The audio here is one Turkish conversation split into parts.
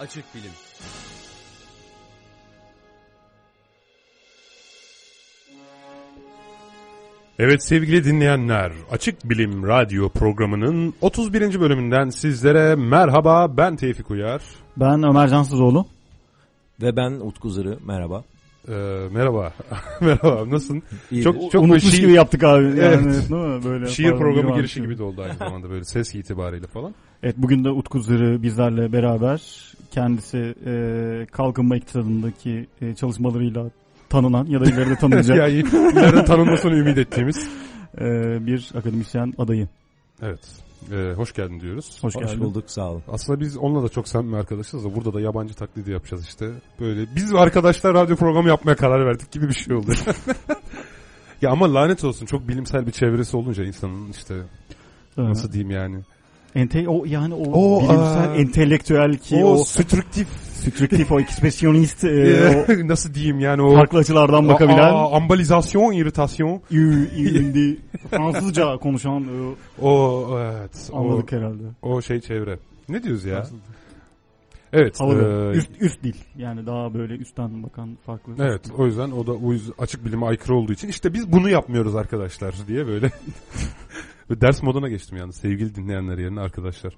Açık Bilim Evet sevgili dinleyenler, Açık Bilim Radyo programının 31. bölümünden sizlere merhaba. Ben Tevfik Uyar. Ben Ömer Cansızoğlu. Ve ben Utku Zırı. Merhaba. Ee, merhaba. merhaba. Nasılsın? İyidir. Çok çok Unutmuş şiir, gibi yaptık abi. Yani, Evet. değil mi? Böyle şiir pardon, programı girişi gibi de oldu aynı zamanda böyle ses itibariyle falan. Evet bugün de Utku Zırı bizlerle beraber kendisi e, kalkınma iktisadındaki e, çalışmalarıyla tanınan ya da ileride tanınacak yani ileride tanınmasını ümit ettiğimiz. e, bir akademisyen adayı. Evet. Ee, hoş geldin diyoruz. Hoş, Hoş geldin. bulduk sağ olun. Aslında biz onunla da çok samimi arkadaşız da burada da yabancı taklidi yapacağız işte. Böyle biz arkadaşlar radyo programı yapmaya karar verdik gibi bir şey oldu. ya ama lanet olsun çok bilimsel bir çevresi olunca insanın işte Evet. nasıl diyeyim yani. Ente, o yani o, O, bilimsel aa, entelektüel ki o, o, strüktif sütrüktif o ekspresyonist e, o nasıl diyeyim yani o farklı açılardan bakabilen Aa, ambalizasyon, iritasyon. ü- ü- Fransızca konuşan e, O evet. O, anladık herhalde. o şey çevre. Ne diyoruz ya? Evet. Havalı. e, üst, üst dil. Yani daha böyle üstten bakan farklı. Evet o yüzden o da o yüzden açık bilime aykırı olduğu için işte biz bunu yapmıyoruz arkadaşlar diye böyle Ve ders moduna geçtim yani sevgili dinleyenler yerine arkadaşlar.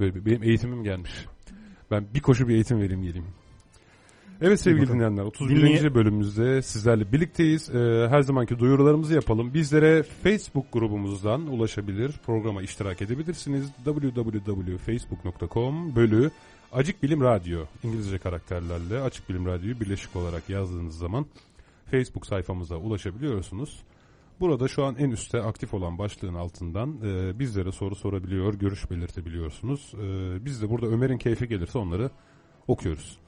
Böyle bir- benim eğitimim gelmiş. Ben bir koşu bir eğitim vereyim geleyim. Evet sevgili dinleyenler 31. Dinleye- bölümümüzde sizlerle birlikteyiz. Ee, her zamanki duyurularımızı yapalım. Bizlere Facebook grubumuzdan ulaşabilir, programa iştirak edebilirsiniz. www.facebook.com bölü Açık Bilim Radyo İngilizce karakterlerle Açık Bilim Radyo'yu birleşik olarak yazdığınız zaman Facebook sayfamıza ulaşabiliyorsunuz. Burada şu an en üstte aktif olan başlığın altından e, bizlere soru sorabiliyor, görüş belirtebiliyorsunuz. E, biz de burada Ömer'in keyfi gelirse onları okuyoruz.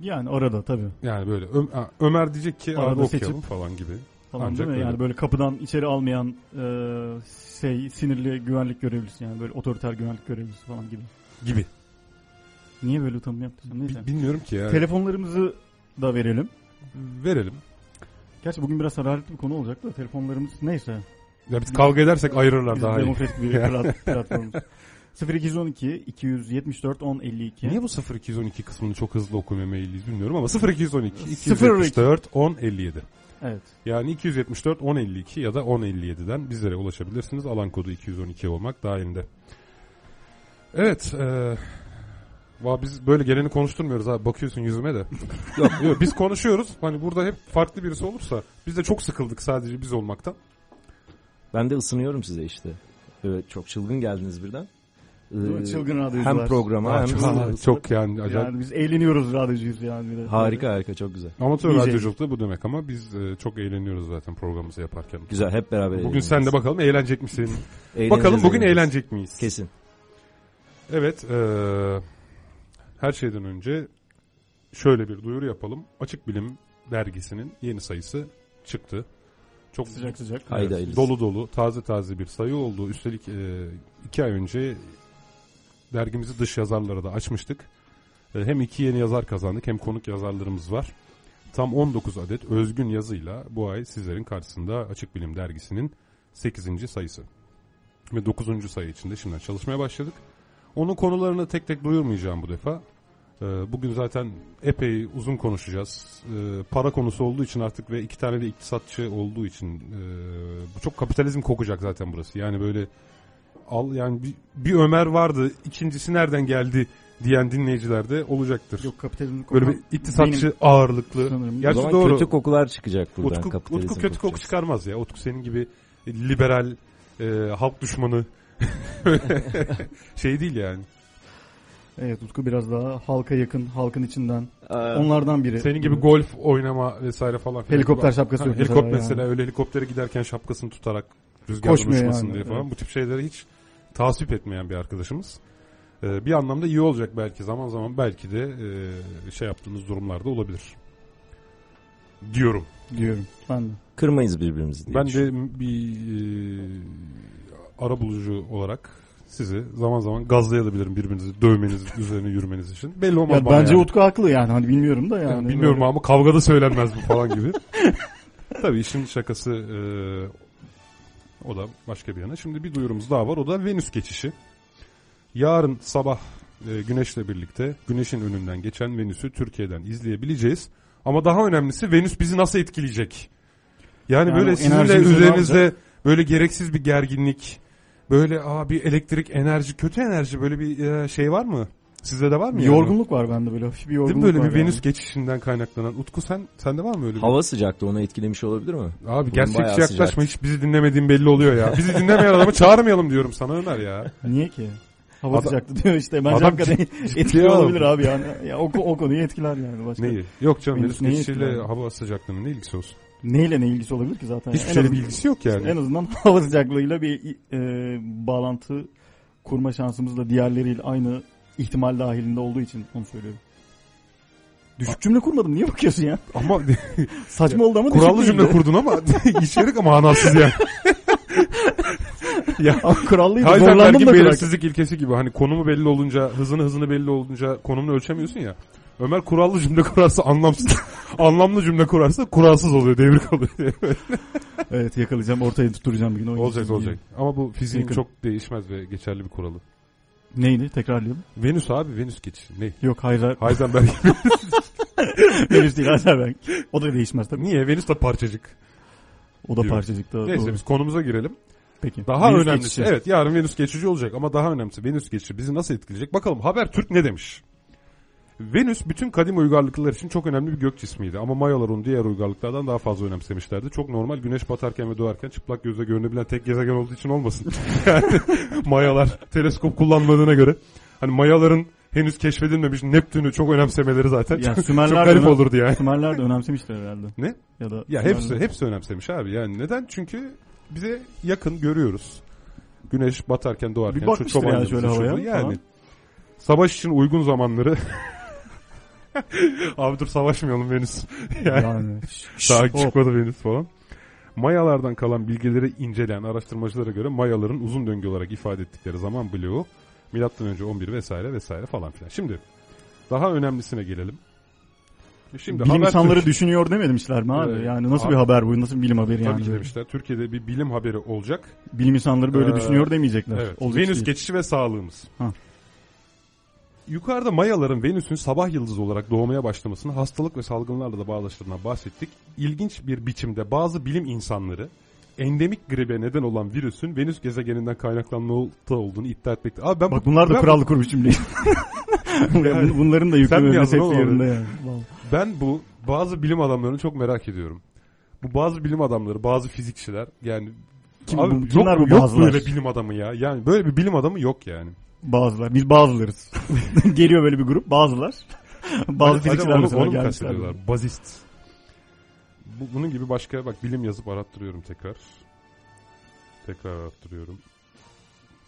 Yani arada tabii. Yani böyle Ö- Ömer diyecek ki Arada okuyalım seçip- falan gibi. Falan Ancak değil mi? Yani böyle kapıdan içeri almayan e, şey sinirli güvenlik görevlisi yani böyle otoriter güvenlik görevlisi falan gibi. Gibi. Niye böyle tanım yaptın? Neyse. bilmiyorum ki ya. Telefonlarımızı da verelim. Verelim. Gerçi bugün biraz hararetli bir konu olacak da telefonlarımız neyse. Ya biz kavga edersek ayırırlar daha iyi. demokratik bir plat- platformuz. 0212 274 1052. Niye bu 0212 kısmını çok hızlı okumaya meyilliyiz bilmiyorum ama 0212 02. 274 1057. Evet. Yani 274 1052 ya da 1057'den bizlere ulaşabilirsiniz. Alan kodu 212 olmak dahilinde. Evet. E, va biz böyle geleni konuşturmuyoruz abi. Bakıyorsun yüzüme de. yok, yok, biz konuşuyoruz. Hani burada hep farklı birisi olursa biz de çok sıkıldık sadece biz olmaktan. Ben de ısınıyorum size işte. Böyle çok çılgın geldiniz birden. Ee, Çılgın radyocular. Hem programa hem çok, çok yani acayip. Yani biz eğleniyoruz radyocuyuz yani. Bir. Harika harika çok güzel. Amatör İyice. radyoculuk da bu demek ama biz e, çok eğleniyoruz zaten programımızı yaparken. Güzel hep beraber Bugün sen de bakalım eğlenecek misin? Bakalım bugün eğlenecek miyiz? Kesin. Evet. e, her şeyden önce şöyle bir duyuru yapalım. Açık Bilim dergisinin yeni sayısı çıktı. Çok Sıcak sıcak. Haydi evet, hayırlısı. dolu dolu, taze taze bir sayı oldu. Üstelik e, iki ay önce dergimizi dış yazarlara da açmıştık. E, hem iki yeni yazar kazandık hem konuk yazarlarımız var. Tam 19 adet özgün yazıyla bu ay sizlerin karşısında Açık Bilim dergisinin 8. sayısı. Ve 9. sayı içinde şimdiden çalışmaya başladık. Onun konularını tek tek duyurmayacağım bu defa. Ee, Bugün zaten epey uzun konuşacağız. Ee, Para konusu olduğu için artık ve iki tane de iktisatçı olduğu için e, bu çok kapitalizm kokacak zaten burası. Yani böyle al yani bir, bir Ömer vardı, ikincisi nereden geldi diyen dinleyiciler de olacaktır. Yok kapitalizm Böyle kokan- bir iktisatçı benim ağırlıklı. sanırım. O Gerçi zaman doğru. kötü kokular çıkacak buradan. Utku, kapitalizm Utku kötü koku kokacak. çıkarmaz ya. Utku senin gibi liberal, e, halk düşmanı şey değil yani. Evet Utku biraz daha halka yakın, halkın içinden. Aa, Onlardan biri. Senin gibi golf oynama vesaire falan. filan. Helikopter şapkası Ha, yok Helikopter mesela mesela yani. öyle helikoptere giderken şapkasını tutarak rüzgardan Koşmuyor uçmasın yani, diye falan. evet. Bu tip şeyleri hiç tasvip etmeyen bir arkadaşımız. Ee, bir anlamda iyi olacak belki. Zaman zaman belki de e, şey yaptığınız durumlarda olabilir. Diyorum. diyorum. Ben de. Kırmayız birbirimizi diye Ben de bir e, ara bulucu olarak sizi zaman zaman gazlayabilirim birbirinizi dövmeniz, üzerine yürümeniz için. Belli olmaz Ya bana bence yani. Utku haklı yani. Hani bilmiyorum da yani. Yani bilmiyorum ama kavgada söylenmez bu falan gibi. Tabii işin şakası e, o da başka bir yana. Şimdi bir duyurumuz daha var. O da Venüs geçişi. Yarın sabah e, Güneş'le birlikte Güneş'in önünden geçen Venüs'ü Türkiye'den izleyebileceğiz. Ama daha önemlisi Venüs bizi nasıl etkileyecek? Yani, Yani böyle sizinle üzerinizde böyle gereksiz bir gerginlik, böyle aa, bir elektrik enerji, kötü enerji böyle bir e, şey var mı? Sizde de var mı? Bir yani? yorgunluk var bende böyle hafif bir Değil mi yorgunluk böyle var bir yani. Venüs geçişinden kaynaklanan? Utku sen sende var mı öyle bir? Hava sıcaklığı onu etkilemiş olabilir mi? Abi Bugün gerçekçi yaklaşma sıcak. hiç bizi dinlemediğin belli oluyor ya. Bizi dinlemeyen adamı çağırmayalım diyorum sana Ömer ya. Niye ki? Hava Adam- sıcaktı diyor işte. Bence Adam hakikaten etkili olabilir abi yani. Ya o, o konuyu etkiler yani. Başka. Neyi? Yok canım Venüs geçişiyle hava sıcaklığının ne ilgisi olsun? Neyle ne ilgisi olabilir ki zaten? Hiçbir En şeyle bir ilgisi yok yani. En azından hava sıcaklığıyla bir e, bağlantı kurma şansımız da diğerleriyle aynı ihtimal dahilinde olduğu için onu söylüyorum. Düşük cümle kurmadım. Niye bakıyorsun ya? Ama Saçma oldu ama kurallı cümle kurdun ama içerik manasız yani. ya Ama kurallıydı. Heisenberg'in belirsizlik ilkesi gibi hani konumu belli olunca hızını hızını belli olunca konumunu ölçemiyorsun ya. Ömer kurallı cümle kurarsa anlamsız, anlamlı cümle kurarsa kuralsız oluyor, devrik oluyor. Evet yakalayacağım. Ortaya tutturacağım bir gün. olacak olacak. Ama bu fiziğin Yakın. çok değişmez ve geçerli bir kuralı. Neydi? Tekrarlayalım. Venüs abi Venüs geçişi. Ne? Yok hayır. Heisenberg. Venüs değil Heisenberg. O da değişmez tabii. Niye? Venüs de parçacık. O da Diyor. parçacık da. Neyse doğru. biz konumuza girelim. Peki. Daha Venüs önemlisi. geçişi. Evet yarın Venüs geçici olacak ama daha önemlisi Venüs geçişi bizi nasıl etkileyecek? Bakalım Habertürk ne demiş? Venüs bütün kadim uygarlıklar için çok önemli bir gök cismiydi ama Mayalar onu diğer uygarlıklardan daha fazla önemsemişlerdi. Çok normal güneş batarken ve doğarken çıplak gözle görünebilen tek gezegen olduğu için olmasın. yani Mayalar teleskop kullanmadığına göre hani Mayaların henüz keşfedilmemiş Neptün'ü çok önemsemeleri zaten Ya çok Sümerler garip olurdu yani. Sümerler de önemsemişler herhalde. Ne? Ya da Ya Sümerler- hepsi hepsi önemsemiş abi. Yani neden? Çünkü bize yakın görüyoruz. Güneş batarken doğarken Bir bakmıştır çoban yani şöyle havaya yani. falan. Savaş için uygun zamanları Abi dur savaşmayalım Venüs. yani Yani. daha çıkmadı Venüs falan. Mayalardan kalan bilgileri inceleyen araştırmacılara göre Mayaların uzun döngü olarak ifade ettikleri zaman bloğu milattan önce 11 vesaire vesaire falan filan. Şimdi daha önemlisine gelelim. Şimdi bilim insanları düşünüyor dememişler mi abi? Evet. Yani nasıl Abi- bir haber bu? Nasıl bir bilim haberi Tabii yani? ki demişler. Türkiye'de bir bilim haberi olacak. Bilim insanları böyle Ee, düşünüyor demeyecekler. Evet. Olacak Venüs değil. geçişi ve sağlığımız. Ha. Yukarıda Mayaların Venüs'ün sabah yıldızı olarak doğmaya başlamasını hastalık ve salgınlarla da bağdaştırdığına bahsettik. İlginç bir biçimde bazı bilim insanları endemik gribe neden olan virüsün Venüs gezegeninden kaynaklanmakta olduğunu iddia etmekte. Abi ben Bak bunlar da ben, kurallı kurmuş cümleyi. Yani- Bunların da hepsi oğlum yerinde yani. Ben bu bazı bilim adamlarını çok merak ediyorum. Bu bazı bilim adamları, bazı fizikçiler yani Kim abi bu- yok, kimler bu yok bazılar? böyle bilim adamı ya. Yani böyle bir bilim adamı yok yani. Bazılar. Biz bazılarız. Geliyor böyle bir grup. Bazılar. Bazı fizikçiler onu, mesela onu gelmişler. Bazist. Bu, bunun gibi başka bak bilim yazıp arattırıyorum tekrar. Tekrar arattırıyorum.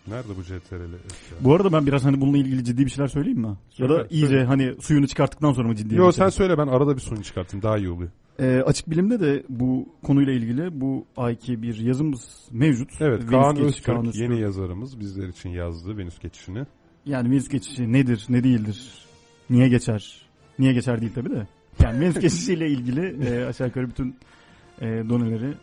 Nerede bu CTRL? eşya? Bu arada ben biraz hani bununla ilgili ciddi bir şeyler söyleyeyim mi? Ya da Söyle, iyice söyle. hani suyunu çıkarttıktan sonra mı ciddi Yo bir sen şey? söyle ben arada bir sonu çıkartayım daha iyi oluyor. Ee, açık bilimde de bu konuyla ilgili bu ayki bir yazımız mevcut. Evet Venüs Kaan geçişi, Öztürk Kaan yeni yazarımız bizler için yazdı Venüs geçişini. Yani Venüs geçişi nedir, ne değildir? Niye geçer? Niye geçer değil tabii de. Yani Venüs geçişiyle ilgili e, aşağı yukarı bütün e, doneleri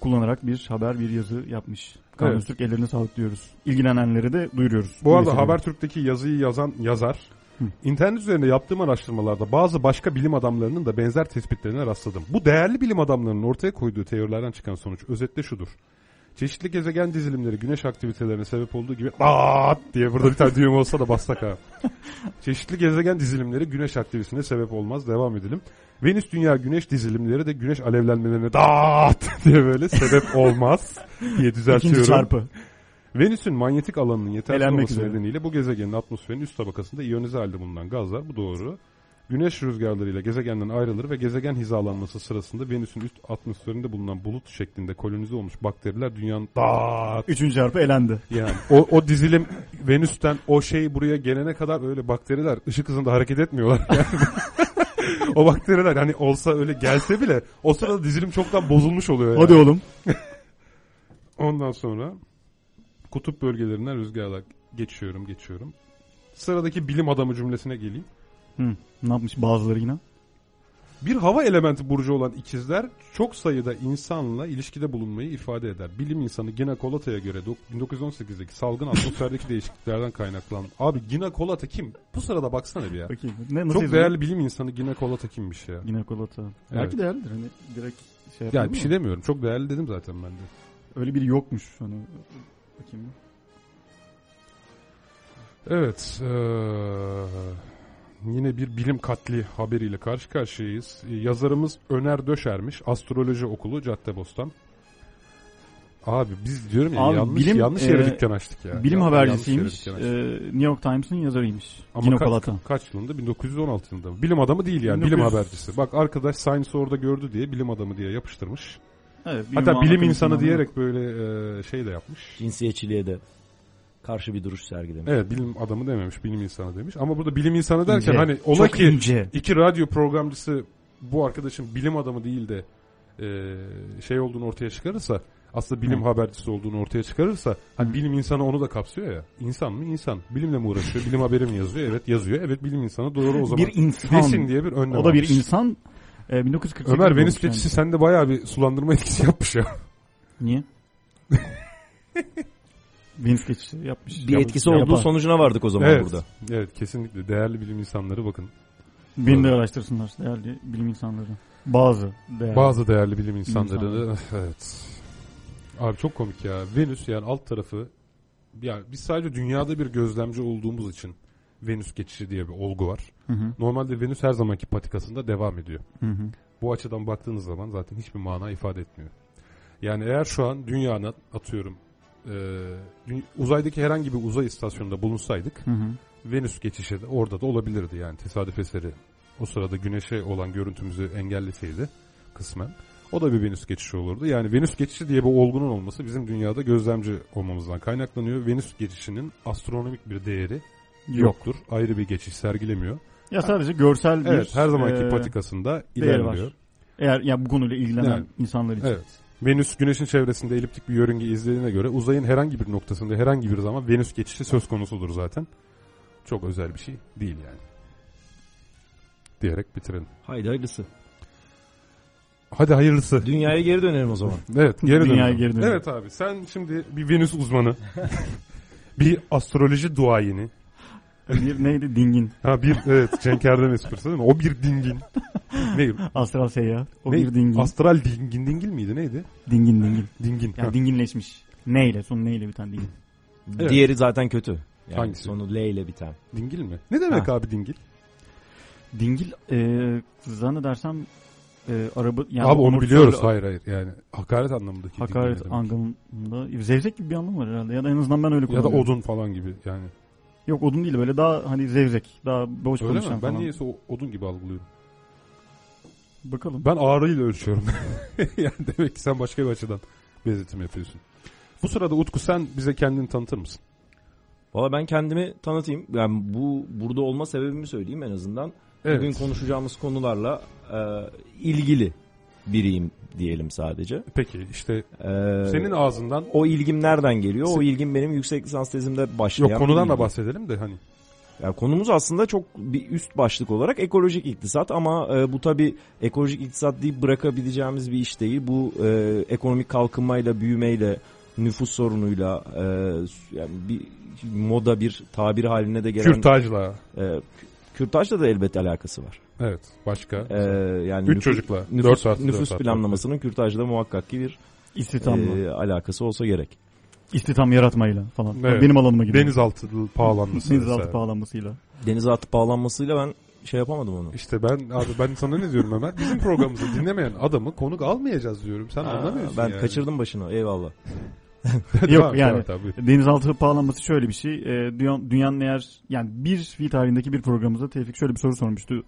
kullanarak bir haber, bir yazı yapmış. Kaan Evet. Öztürk ellerine sağlık diyoruz. İlgilenenlere de duyuruyoruz. Bu arada. Habertürk'teki yazıyı yazan yazar Hı. internet üzerinde yaptığım araştırmalarda bazı başka bilim adamlarının da benzer tespitlerine rastladım. Bu değerli bilim adamlarının ortaya koyduğu teorilerden çıkan sonuç özetle şudur. Çeşitli gezegen dizilimleri güneş aktivitelerine sebep olduğu gibi Aa! diye burada bir tane düğüm olsa da bassak ha. Çeşitli gezegen dizilimleri güneş aktivitesine sebep olmaz. Devam edelim. Venüs dünya güneş dizilimleri de güneş alevlenmelerine daat diye böyle sebep olmaz diye İkinci düzeltiyorum. çarpı. Venüs'ün manyetik alanının yetersiz Elenmek olması üzere. nedeniyle bu gezegenin atmosferinin üst tabakasında iyonize halde bulunan gazlar bu doğru. Güneş rüzgarlarıyla gezegenden ayrılır ve gezegen hizalanması sırasında Venüs'ün üst atmosferinde bulunan bulut şeklinde kolonize olmuş bakteriler dünyanın daat Üçüncü çarpı elendi. yani o, o dizilim Venüs'ten o şey buraya gelene kadar öyle bakteriler ışık hızında hareket etmiyorlar. Yani. o bakteriler hani olsa öyle gelse bile o sırada dizilim çoktan bozulmuş oluyor. Yani. Hadi oğlum. Ondan sonra kutup bölgelerinden rüzgarlar geçiyorum geçiyorum. Sıradaki bilim adamı cümlesine geleyim. Hı, ne yapmış bazıları yine? Bir hava elementi burcu olan ikizler çok sayıda insanla ilişkide bulunmayı ifade eder. Bilim insanı Gina Kolata'ya göre dok- 1918'deki salgın atmosferdeki değişikliklerden kaynaklanan. Abi Gina Kolata kim? Bu sırada baksana bir ya. Bakayım. Ne, nasıl Çok yazılıyor? değerli bilim insanı Gina Kolata kimmiş ya? Ginekolata. Evet. Belki değerlidir hani direkt şey Ya bir şey demiyorum. Çok değerli dedim zaten ben de. Öyle biri yokmuş hani. Bakayım. Evet. eee, yine bir bilim katli haberiyle karşı karşıyayız. Ee, Yazarımız Öner Döşermiş. Astroloji Okulu Caddebostan. Abi biz diyorum ya Abi yanlış bilim, yanlış yere e, dükkan açtık ya. Bilim Ya, habercisiymiş. Ee, açtık. New York Times'ın yazarıymış. Ama Ginekolata. kaç, kaç yılında? 1916 yılında. Bilim adamı değil yani. 1900 Bilim habercisi. Bak arkadaş Science orada gördü diye bilim adamı diye yapıştırmış. Evet, Hatta bilim insanı yok. diyerek böyle e, şey de yapmış. Cinsiyetçiliğe de karşı bir duruş sergilemiş. Evet bilim adamı dememiş bilim insanı demiş. Ama burada bilim insanı derken İnce. hani ola Çok ki ince. iki radyo programcısı bu arkadaşın bilim adamı değil de e, şey olduğunu ortaya çıkarırsa aslında bilim Hı. habercisi olduğunu ortaya çıkarırsa hani Hı. bilim insanı onu da kapsıyor ya. İnsan mı? İnsan. Bilimle mi uğraşıyor? bilim haberi mi yazıyor? Evet yazıyor. Evet bilim insanı doğru o zaman. Bir insan. Desin diye bir önlem O da bir almış. insan. Ee, 1948 Ömer Venüs kendisi. sende bayağı bir sulandırma etkisi yapmış ya. Niye? Venüs geçişi yapmış. Bir etkisi yapar. olduğu sonucuna vardık o zaman evet. burada. Evet kesinlikle. Değerli bilim insanları bakın. Beni de araştırsınlar değerli bilim insanları. Bazı değerli. Bazı değerli bilim insanları insanları. evet. Abi çok komik ya. Venüs yani alt tarafı ya biz sadece dünyada bir gözlemci olduğumuz için Venüs geçişi diye bir olgu var. Hı hı. Normalde Venüs her zamanki patikasında devam ediyor. Hı hı. Bu açıdan baktığınız zaman zaten hiçbir mana ifade etmiyor. Yani eğer şu an dünyanın atıyorum e, uzaydaki herhangi bir uzay istasyonunda bulunsaydık Hı hı. Venüs geçişi de orada da olabilirdi yani tesadüf eseri. O sırada güneşe olan görüntümüzü engelleseydi kısmen. O da bir Venüs geçişi olurdu. Yani Venüs geçişi diye bir olgunun olması bizim dünyada gözlemci olmamızdan kaynaklanıyor. Venüs geçişinin astronomik bir değeri Yok. yoktur. Ayrı bir geçiş sergilemiyor. Ya sadece görsel bir Evet her zamanki e, patikasında ilerliyor. Eğer ya bu konuyla ilgilenen Yani, insanlar için. Evet. Venüs güneşin çevresinde eliptik bir yörünge izlediğine göre uzayın herhangi bir noktasında herhangi bir zaman Venüs geçişi söz konusudur zaten. Çok özel bir şey değil yani. Diyerek bitirelim. Haydi hayırlısı. Hadi hayırlısı. Dünyaya geri dönelim o zaman. Evet geri Dünyaya dönelim. geri dönelim. Evet abi sen şimdi bir Venüs uzmanı. bir astroloji duayeni. Bir neydi? Dingin. Ha bir evet Cenk Erdem esprisi değil mi? O bir dingin. ne? Astral seyyah. O ne? bir dingin. Astral dingin dingil miydi neydi? dingin dingin. Dingin. Yani Ha. dinginleşmiş. Neyle? Sonu neyle biten dingin. Evet. Diğeri zaten kötü. Yani Hangisi? Sonu L ile biten. Dingil mi? Ne demek Ha. abi dingil? Dingil e, zannedersem e, araba yani abi onu biliyoruz. Hayır hayır. Yani hakaret anlamındaki Hakaret anlamında zevzek gibi bir anlam var herhalde. Ya da en azından ben öyle Ya da kullanıyorum. odun falan gibi yani. Yok odun değil böyle daha hani zevzek. Daha boş Öyle konuşan mi? Ben falan. niyeyse o- odun gibi algılıyorum. Bakalım. Ben ağrıyla ölçüyorum. yani demek ki sen başka bir açıdan benzetim yapıyorsun. Bu sırada Utku sen bize kendini tanıtır mısın? Valla ben kendimi tanıtayım. Yani bu burada olma sebebimi söyleyeyim en azından. Evet. Bugün konuşacağımız konularla e, ilgili biriyim diyelim sadece. Peki işte E, senin ağzından o ilgim nereden geliyor? O ilgim benim yüksek lisans tezimde başlayan yok konudan da bahsedelim de hani. Yani konumuz aslında çok bir üst başlık olarak ekolojik iktisat ama e, bu tabi ekolojik iktisat deyip bırakabileceğimiz bir iş değil. Bu e, ekonomik kalkınmayla, büyümeyle, nüfus sorunuyla e, yani bir moda bir tabir haline de gelen Kürtajla. e, kürtajla da elbette alakası var. Evet. Başka. E, yani Üç nüfus, çocukla. Dört nüfus, saat. nüfus dört saat, planlamasının kürtajla muhakkak ki bir İstihdamla. e, alakası olsa gerek. İstihdam yaratmayla falan. Evet. Benim alanıma giriyor. Denizaltı pahalanması. Denizaltı mesela. pahalanmasıyla. Denizaltı bağlanmasıyla ben şey yapamadım onu. İşte ben abi ben sana ne diyorum Ömer? Bizim programımızı dinlemeyen adamı konuk almayacağız diyorum. Sen Aa, anlamıyorsun ben yani. kaçırdım başını eyvallah. Yok Tamam, yani tamam, tamam, denizaltı pahalanması şöyle bir şey. E, dünya, dünyanın eğer yani bir fi tarihindeki bir programımızda Tevfik şöyle bir soru sormuştu.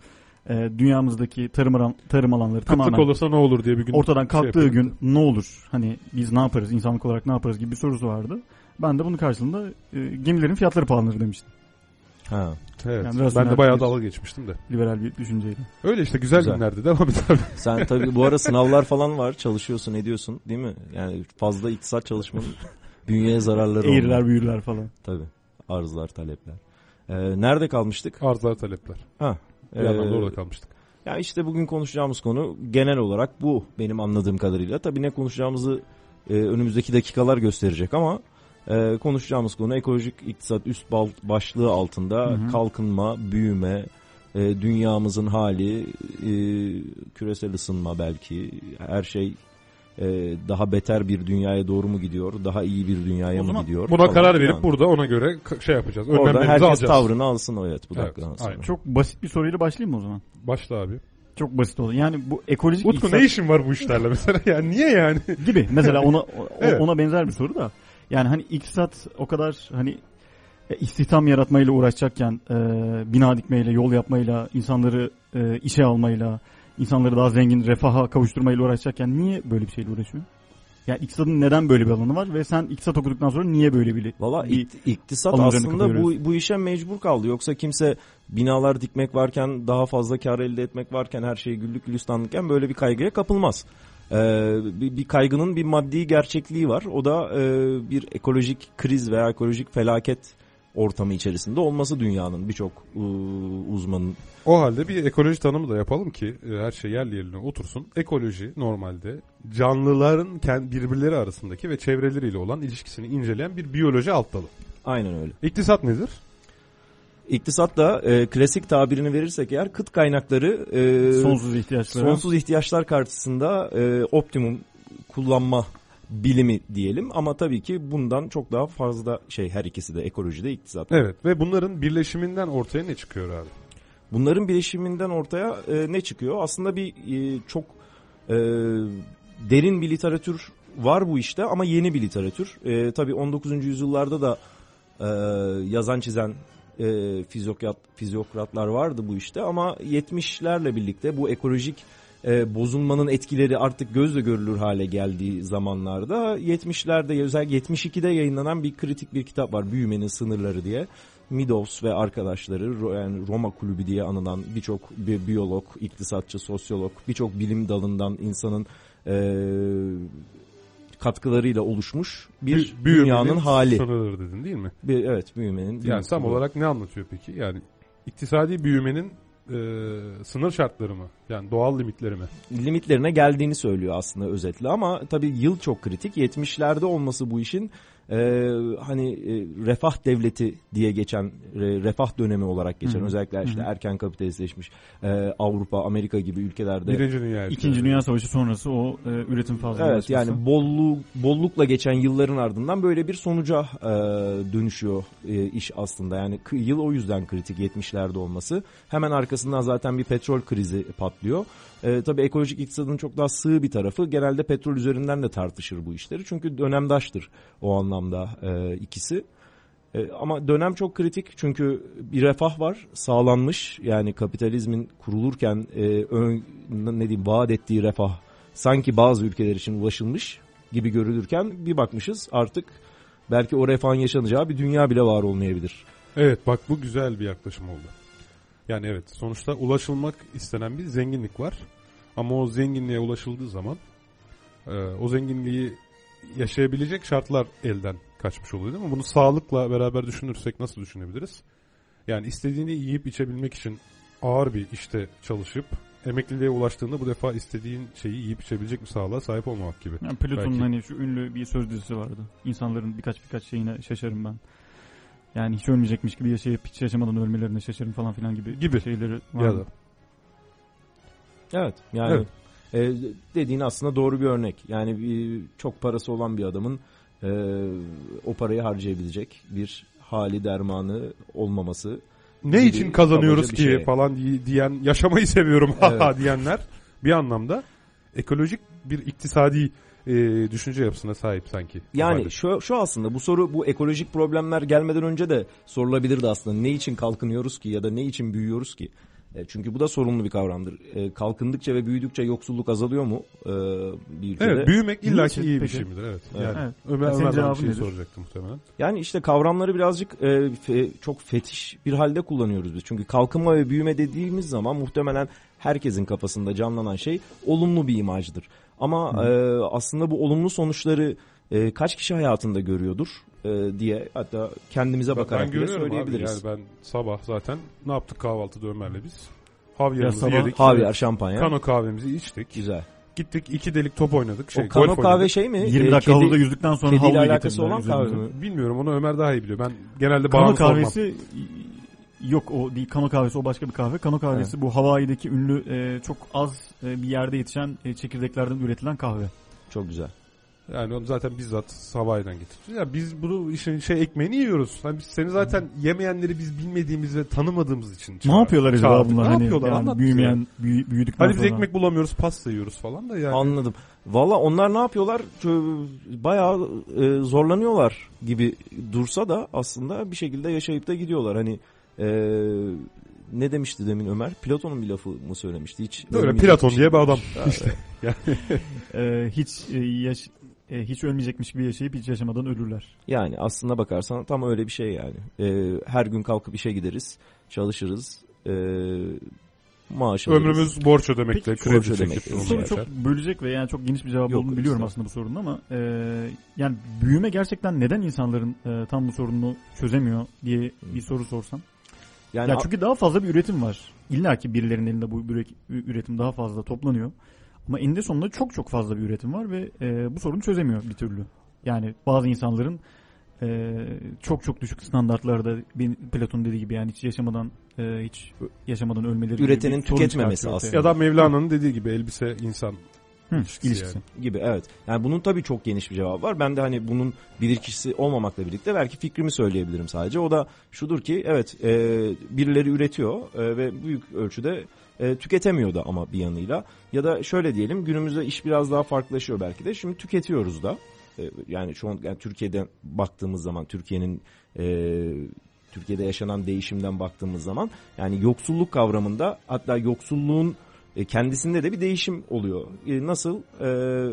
E, dünyamızdaki tarım, alan, tarım alanları Kıtlık tamamen olursa ne olur diye bir gün ortadan şey kalktığı yapıyorduk. gün ne olur? Hani biz ne yaparız? insanlık olarak ne yaparız gibi bir sorusu vardı. Ben de bunun karşılığında e, gemilerin fiyatları pahalanır demiştim. Ha. Evet. Yani ben rasyonel de bayağı bir- dalga geçmiştim de. Liberal bir düşünceyle. Öyle işte güzel, Güzel. günlerdi. Devam et abi. Sen tabii bu ara sınavlar falan var. Çalışıyorsun, ediyorsun değil mi? Yani fazla iktisat çalışmanın bünyeye zararları Eğriler olmalı. büyürler falan. Tabii. Arzlar, talepler. Ee, nerede kalmıştık? Arzlar talepler. Ha. Bir ee, orada kalmıştık. Ya işte bugün konuşacağımız konu genel olarak bu benim anladığım kadarıyla. Tabii ne konuşacağımızı e, önümüzdeki dakikalar gösterecek ama e, konuşacağımız konu ekolojik iktisat üst başlığı altında Hı hı. kalkınma, büyüme, e, dünyamızın hali, e, küresel ısınma belki her şey e, daha beter bir dünyaya doğru mu gidiyor, daha iyi bir dünyaya O mı gidiyor? Buna karar verip burada ona göre şey yapacağız. Orada herkes alacağız. tavrını alsın evet bu Evet, dakikadan sonra. aynen. Çok basit bir soruyla başlayayım mı o zaman? Başla abi. Çok basit oldu. Yani bu ekolojik Utku iktisat ne işin var bu işlerle mesela? Yani niye yani? gibi. Mesela ona o- Evet. ona benzer bir soru da. Yani hani iktisat o kadar hani e, istihdam yaratmayla uğraşacakken e, bina dikmeyle, yol yapmayla, insanları e, işe almayla, insanları daha zengin, refaha kavuşturmayla uğraşacakken niye böyle bir şeyle uğraşıyor? Yani iktisadın neden böyle bir alanı var ve sen iktisat okuduktan sonra niye böyle bir Valla ikt- iktisat aslında bu, bu işe mecbur kaldı. Yoksa kimse binalar dikmek varken daha fazla kar elde etmek varken her şey güllük gülistanlıkken böyle bir kaygıya kapılmaz. Ee, bir, bir kaygının bir maddi gerçekliği var. O da e, bir ekolojik kriz veya ekolojik felaket ortamı içerisinde olması dünyanın birçok e, uzmanın. O halde bir ekoloji tanımı da yapalım ki e, her şey yerli yerine otursun. Ekoloji normalde canlıların kend- birbirleri arasındaki ve çevreleriyle olan ilişkisini inceleyen bir biyoloji alt dalı. Aynen öyle. İktisat nedir? İktisat da e, klasik tabirini verirsek eğer kıt kaynakları e, sonsuz ihtiyaçları? Sonsuz ihtiyaçlar karşısında e, optimum kullanma bilimi diyelim ama tabii ki bundan çok daha fazla şey her ikisi de ekolojide iktisat. Evet ve bunların birleşiminden ortaya ne çıkıyor abi? Bunların bileşiminden ortaya e, ne çıkıyor? Aslında bir e, çok e, derin bir literatür var bu işte ama yeni bir literatür. E, tabii 19. yüzyıllarda da e, yazan çizen e, fizyokrat, fizyokratlar vardı bu işte ama 70'lerle birlikte bu ekolojik e, bozulmanın etkileri artık gözle görülür hale geldiği zamanlarda 70'lerde özellikle 72'de yayınlanan bir kritik bir kitap var Büyümenin Sınırları diye. Meadows ve arkadaşları yani Roma Kulübü diye anılan birçok bi- biyolog, iktisatçı, sosyolog, birçok bilim dalından insanın e, katkılarıyla oluşmuş bir Bü- dünyanın hali. Sınırları dedin değil mi? Bir, evet büyümenin. Yani tam bu. olarak ne anlatıyor peki? Yani iktisadi büyümenin e, sınır şartları mı? Yani doğal limitleri mi? limitlerine geldiğini söylüyor aslında özetle ama tabii yıl çok kritik. 70'lerde olması bu işin e, hani e, refah devleti diye geçen re- refah dönemi olarak geçen Hı hı. özellikle işte Hı hı. erken kapitalistleşmiş e, Avrupa, Amerika gibi ülkelerde Birinci Dünya İkinci Dünya Savaşı sonrası o e, üretim fazla. Evet yani bolluk bollukla geçen yılların ardından böyle bir sonuca e, dönüşüyor e, iş aslında. Yani k- yıl o yüzden kritik 70'lerde olması. Hemen arkasından zaten bir petrol krizi patlıyor. E, tabii ekolojik iktisadın çok daha sığ bir tarafı genelde petrol üzerinden de tartışır bu işleri. Çünkü dönemdaştır o anlamda e, ikisi. E, ama dönem çok kritik çünkü bir refah var sağlanmış yani kapitalizmin kurulurken e, ön, ne diyeyim vaat ettiği refah sanki bazı ülkeler için ulaşılmış gibi görülürken bir bakmışız artık belki o refahın yaşanacağı bir dünya bile var olmayabilir. Evet bak bu güzel bir yaklaşım oldu. Yani evet sonuçta ulaşılmak istenen bir zenginlik var. Ama o zenginliğe ulaşıldığı zaman e, o zenginliği yaşayabilecek şartlar elden kaçmış oluyor değil mi? Bunu sağlıkla beraber düşünürsek nasıl düşünebiliriz? Yani istediğini yiyip içebilmek için ağır bir işte çalışıp emekliliğe ulaştığında bu defa istediğin şeyi yiyip içebilecek bir sağlığa sahip olmamak gibi. Yani Platon'un Belki. hani şu ünlü bir söz dizisi vardı. İnsanların birkaç birkaç şeyine şaşarım ben. Yani hiç ölmeyecekmiş gibi yaşayıp hiç yaşamadan ölmelerine şaşarım falan filan gibi, Gibi. şeyleri var. Ya da Evet yani Evet. E, dediğin aslında doğru bir örnek. Yani bir, çok parası olan bir adamın e, o parayı harcayabilecek bir hali dermanı olmaması. ne gibi için kazanıyoruz ki şey. falan di- diyen yaşamayı seviyorum Evet. diyenler bir anlamda ekolojik bir iktisadi e, düşünce yapısına sahip sanki. Yani şu, şu aslında bu soru bu ekolojik problemler gelmeden önce de sorulabilirdi aslında. Ne için kalkınıyoruz ki ya da ne için büyüyoruz ki? E, çünkü bu da sorunlu bir kavramdır. E, kalkındıkça ve büyüdükçe yoksulluk azalıyor mu e, bir ülkede? Evet büyümek illaki iyi bir peki? şey midir? Evet. Evet. Yani Evet. Ömer, Ya senin Ömer bana bir şey nedir? soracaktı muhtemelen. Yani işte kavramları birazcık e, fe- çok fetiş bir halde kullanıyoruz biz. Çünkü kalkınma ve büyüme dediğimiz zaman muhtemelen herkesin kafasında canlanan şey olumlu bir imajdır. Ama e, aslında bu olumlu sonuçları e, kaç kişi hayatında görüyordur e, diye hatta kendimize Ben, bakarak ben bile görüyorum abi. söyleyebiliriz. Yani ben sabah zaten ne yaptık kahvaltıda Ömer'le biz? Havyarımızı Ya sabah- yedik. Havyar, şampanya. Kano kahvemizi içtik. Güzel. Gittik iki delik top oynadık. Şey, o kano golf kahve oynadık. şey mi? 20 Ee, dakika kedi- havuza yüzdükten sonra havluyu alakası olan kahve mi? Bilmiyorum onu Ömer daha iyi biliyor. Ben genelde Kano kahvesi yok o değil. Kano kahvesi o başka bir kahve. Kano kahvesi bu Hawaii'deki ünlü e, çok az e, bir yerde yetişen e, çekirdeklerden üretilen kahve. Çok güzel. Yani onu zaten bizzat Hawaii'den getirdik. Ya biz bunu işin şey ekmeğini yiyoruz. Hani biz seni zaten yemeyenleri biz bilmediğimiz ve tanımadığımız için Ne çağırdık. yapıyorlar acaba Çağırdık. bunlar? Ne hani, yapıyorlar? yani Anlat büyümeyen, bize. büyü, büyüdükten Hani biz sonra. ekmek bulamıyoruz, pasta yiyoruz falan da yani. Anladım. Valla onlar ne yapıyorlar? Bayağı e, zorlanıyorlar gibi dursa da aslında bir şekilde yaşayıp da gidiyorlar. Hani e, ne demişti demin Ömer? Platon'un bir lafı mı söylemişti? Hiç Böyle ölmeyecek Platon diye bir adam. İşte. E, hiç e, yaş, e, hiç ölmeyecekmiş gibi yaşayıp hiç yaşamadan ölürler. Yani aslında bakarsan tam öyle bir şey yani. E, her gün kalkıp işe gideriz, çalışırız, e, maaş alırız. Ömrümüz borç ödemekle, Peki, kredi borç ödemekle. onu Soru çok bölecek ve yani çok geniş bir cevabı Yok, olduğunu biliyorum estağfurullah. aslında bu sorunun ama e, yani büyüme gerçekten neden insanların e, tam bu sorununu çözemiyor diye bir soru sorsam. Yani ya çünkü daha fazla bir üretim var. İlla ki birilerinin elinde bu üretim daha fazla toplanıyor. Ama eninde sonunda çok çok fazla bir üretim var ve e, bu sorunu çözemiyor bir türlü. Yani bazı insanların e, çok çok düşük standartlarda bir Platon dediği gibi yani hiç yaşamadan e, hiç yaşamadan ölmeleri Üretenin tüketmemesi ortaya. Ya da Mevlana'nın dediği gibi elbise insan Hı, ilişkisi ilişkisi. gibi evet. Yani bunun tabii çok geniş bir cevabı var. Ben de hani bunun bilirkişisi olmamakla birlikte belki fikrimi söyleyebilirim sadece. O da şudur ki evet e, birileri üretiyor e, ve büyük ölçüde e, tüketemiyor da ama bir yanıyla. Ya da şöyle diyelim günümüzde iş biraz daha farklılaşıyor belki de. Şimdi tüketiyoruz da. E, yani şu an yani Türkiye'den baktığımız zaman Türkiye'nin e, Türkiye'de yaşanan değişimden baktığımız zaman yani yoksulluk kavramında hatta yoksulluğun e, kendisinde de bir değişim oluyor. E, Nasıl? E,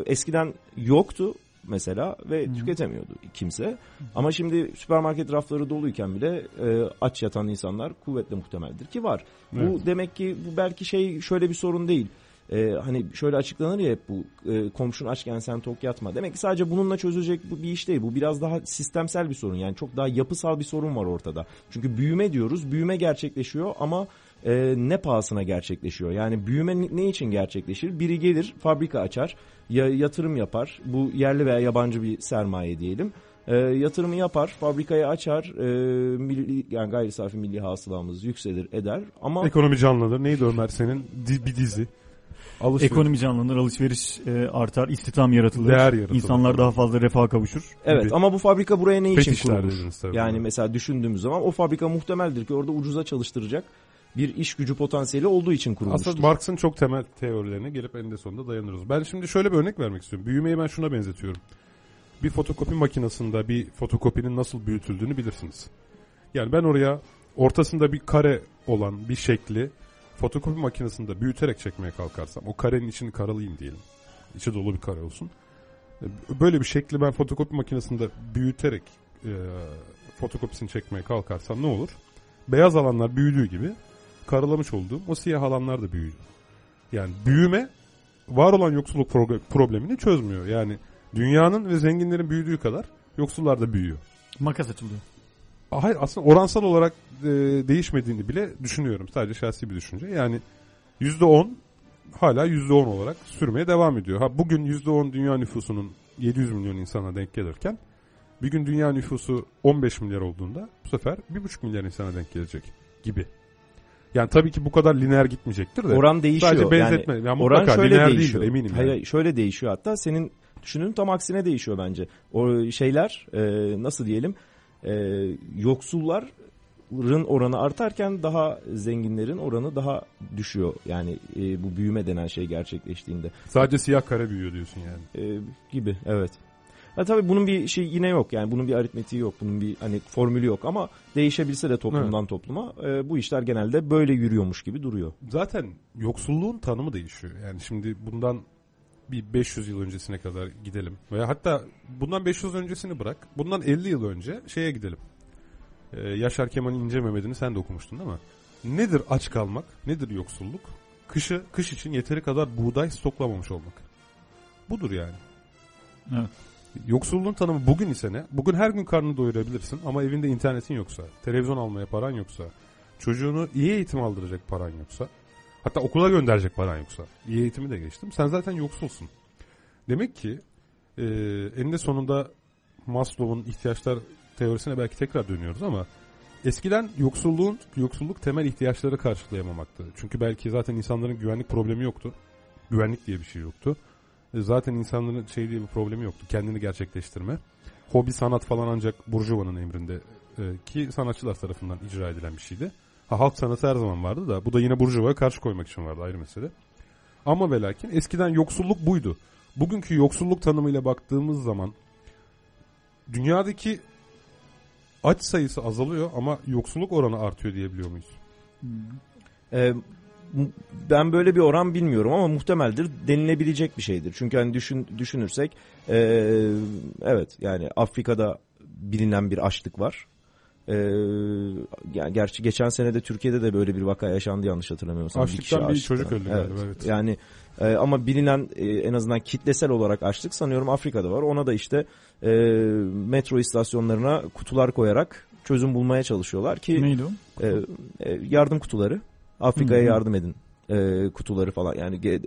eskiden yoktu mesela ve Hı. tüketemiyordu kimse. Ama şimdi süpermarket rafları doluyken bile e, aç yatan insanlar kuvvetle muhtemeldir ki var. Evet. Bu demek ki bu belki şey şöyle bir sorun değil. E, hani şöyle açıklanır ya hep bu e, komşun açken sen tok yatma. Demek ki sadece bununla çözülecek bir iş değil. Bu biraz daha sistemsel bir sorun. Yani çok daha yapısal bir sorun var ortada. Çünkü büyüme diyoruz. Büyüme gerçekleşiyor ama e, ne pahasına gerçekleşiyor? Yani büyüme ne- için gerçekleşir? Biri gelir fabrika açar, ya, yatırım yapar. Bu yerli veya yabancı bir sermaye diyelim. E, yatırımı yapar, fabrikayı açar, e, milli, yani gayri safi milli hasılamız yükselir eder. Ama ekonomi canlanır. Neydi Ömer senin Di- bir dizi? Alışveriş. Ekonomi canlanır, alışveriş e, artar, istihdam yaratılır. Değer yaratılır. İnsanlar daha fazla refaha kavuşur. evet gibi. ama bu fabrika buraya ne için dediniz tabii. Yani mesela düşündüğümüz zaman o fabrika muhtemeldir ki orada ucuza çalıştıracak bir iş gücü potansiyeli olduğu için kurulmuştur. Aslında Marx'ın çok temel teorilerine gelip eninde sonunda dayanırız. Ben şimdi şöyle bir örnek vermek istiyorum. Büyümeyi ben şuna benzetiyorum. Bir fotokopi makinesinde bir fotokopinin nasıl büyütüldüğünü bilirsiniz. Yani ben oraya ortasında bir kare olan bir şekli fotokopi makinesinde büyüterek çekmeye kalkarsam o karenin içini karalayayım diyelim. İçi dolu bir kare olsun. Böyle bir şekli ben fotokopi makinesinde büyüterek e, fotokopisini çekmeye kalkarsam ne olur? Beyaz alanlar büyüdüğü gibi karalamış olduğum o siyah alanlar da büyüyor. Yani büyüme var olan yoksulluk problemini çözmüyor. Yani dünyanın ve zenginlerin büyüdüğü kadar yoksullar da büyüyor. Makas açılıyor. Hayır aslında oransal olarak e, değişmediğini bile düşünüyorum. Sadece şahsi bir düşünce. Yani %10 hala %10 olarak sürmeye devam ediyor. Ha bugün %10 dünya nüfusunun 700 milyon insana denk gelirken bir gün dünya nüfusu 15 milyar olduğunda bu sefer 1,5 milyar insana denk gelecek gibi. Yani tabii ki bu kadar lineer gitmeyecektir de. Oran değişiyor. Sadece benzetme. Yani Yani oran şöyle lineer değişiyor. değildir eminim. Hayır, yani. şöyle değişiyor hatta. Senin düşündüğün tam aksine değişiyor bence. O şeyler e, nasıl diyelim e, yoksulların oranı artarken daha zenginlerin oranı daha düşüyor. Yani e, bu büyüme denen şey gerçekleştiğinde Sadece siyah kare büyüyor diyorsun yani. e, gibi evet. Ha, tabii bunun bir şey yine yok yani bunun bir aritmetiği yok bunun bir hani formülü yok ama değişebilse de toplumdan topluma e, bu işler genelde böyle yürüyormuş gibi duruyor. Zaten yoksulluğun tanımı değişiyor. Yani şimdi bundan bir 500 yıl öncesine kadar gidelim. Veya hatta bundan 500 öncesini bırak. Bundan 50 yıl önce şeye gidelim. Ee, Yaşar Kemal'in İnce Mehmet'ini sen de okumuştun değil mi? Nedir aç kalmak? Nedir yoksulluk? Kışı, kış için yeteri kadar buğday stoklamamış olmak. Budur yani. Evet. Yoksulluğun tanımı bugün ise ne? Bugün her gün karnını doyurabilirsin ama evinde internetin yoksa, televizyon almaya paran yoksa, çocuğunu iyi eğitim aldıracak paran yoksa, Hatta okula gönderecek paran yoksa. İyi eğitimi de geçtim. Sen zaten yoksulsun. Demek ki e, eninde sonunda Maslow'un ihtiyaçlar teorisine belki tekrar dönüyoruz ama eskiden yoksulluğun yoksulluk temel ihtiyaçları karşılayamamaktı. Çünkü belki zaten insanların güvenlik problemi yoktu. Güvenlik diye bir şey yoktu. E, zaten insanların şey diye bir problemi yoktu. Kendini gerçekleştirme. Hobi sanat falan ancak Burjuva'nın emrinde e, ki sanatçılar tarafından icra edilen bir şeydi. Ha, halk sanatı her zaman vardı da bu da yine Burjuva'ya karşı koymak için vardı ayrı mesele. Ama ve lakin eskiden yoksulluk buydu. Bugünkü yoksulluk tanımıyla baktığımız zaman dünyadaki aç sayısı azalıyor ama yoksulluk oranı artıyor diyebiliyor muyuz? Ee, mu- ben böyle bir oran bilmiyorum ama muhtemeldir denilebilecek bir şeydir. Çünkü hani düşün, düşünürsek ee, evet yani Afrika'da bilinen bir açlık var. Ee, yani gerçi geçen sene de Türkiye'de de böyle bir vaka yaşandı yanlış hatırlamıyorsam. Açlıktan bir kişi çocuk açlıktan. öldü galiba, evet. Yani e, ama bilinen e, en azından kitlesel olarak açlık sanıyorum Afrika'da var. Ona da işte e, metro istasyonlarına kutular koyarak çözüm bulmaya çalışıyorlar ki Neydi o? e, e, yardım kutuları. Afrika'ya Hı hı. yardım edin e, kutuları falan yani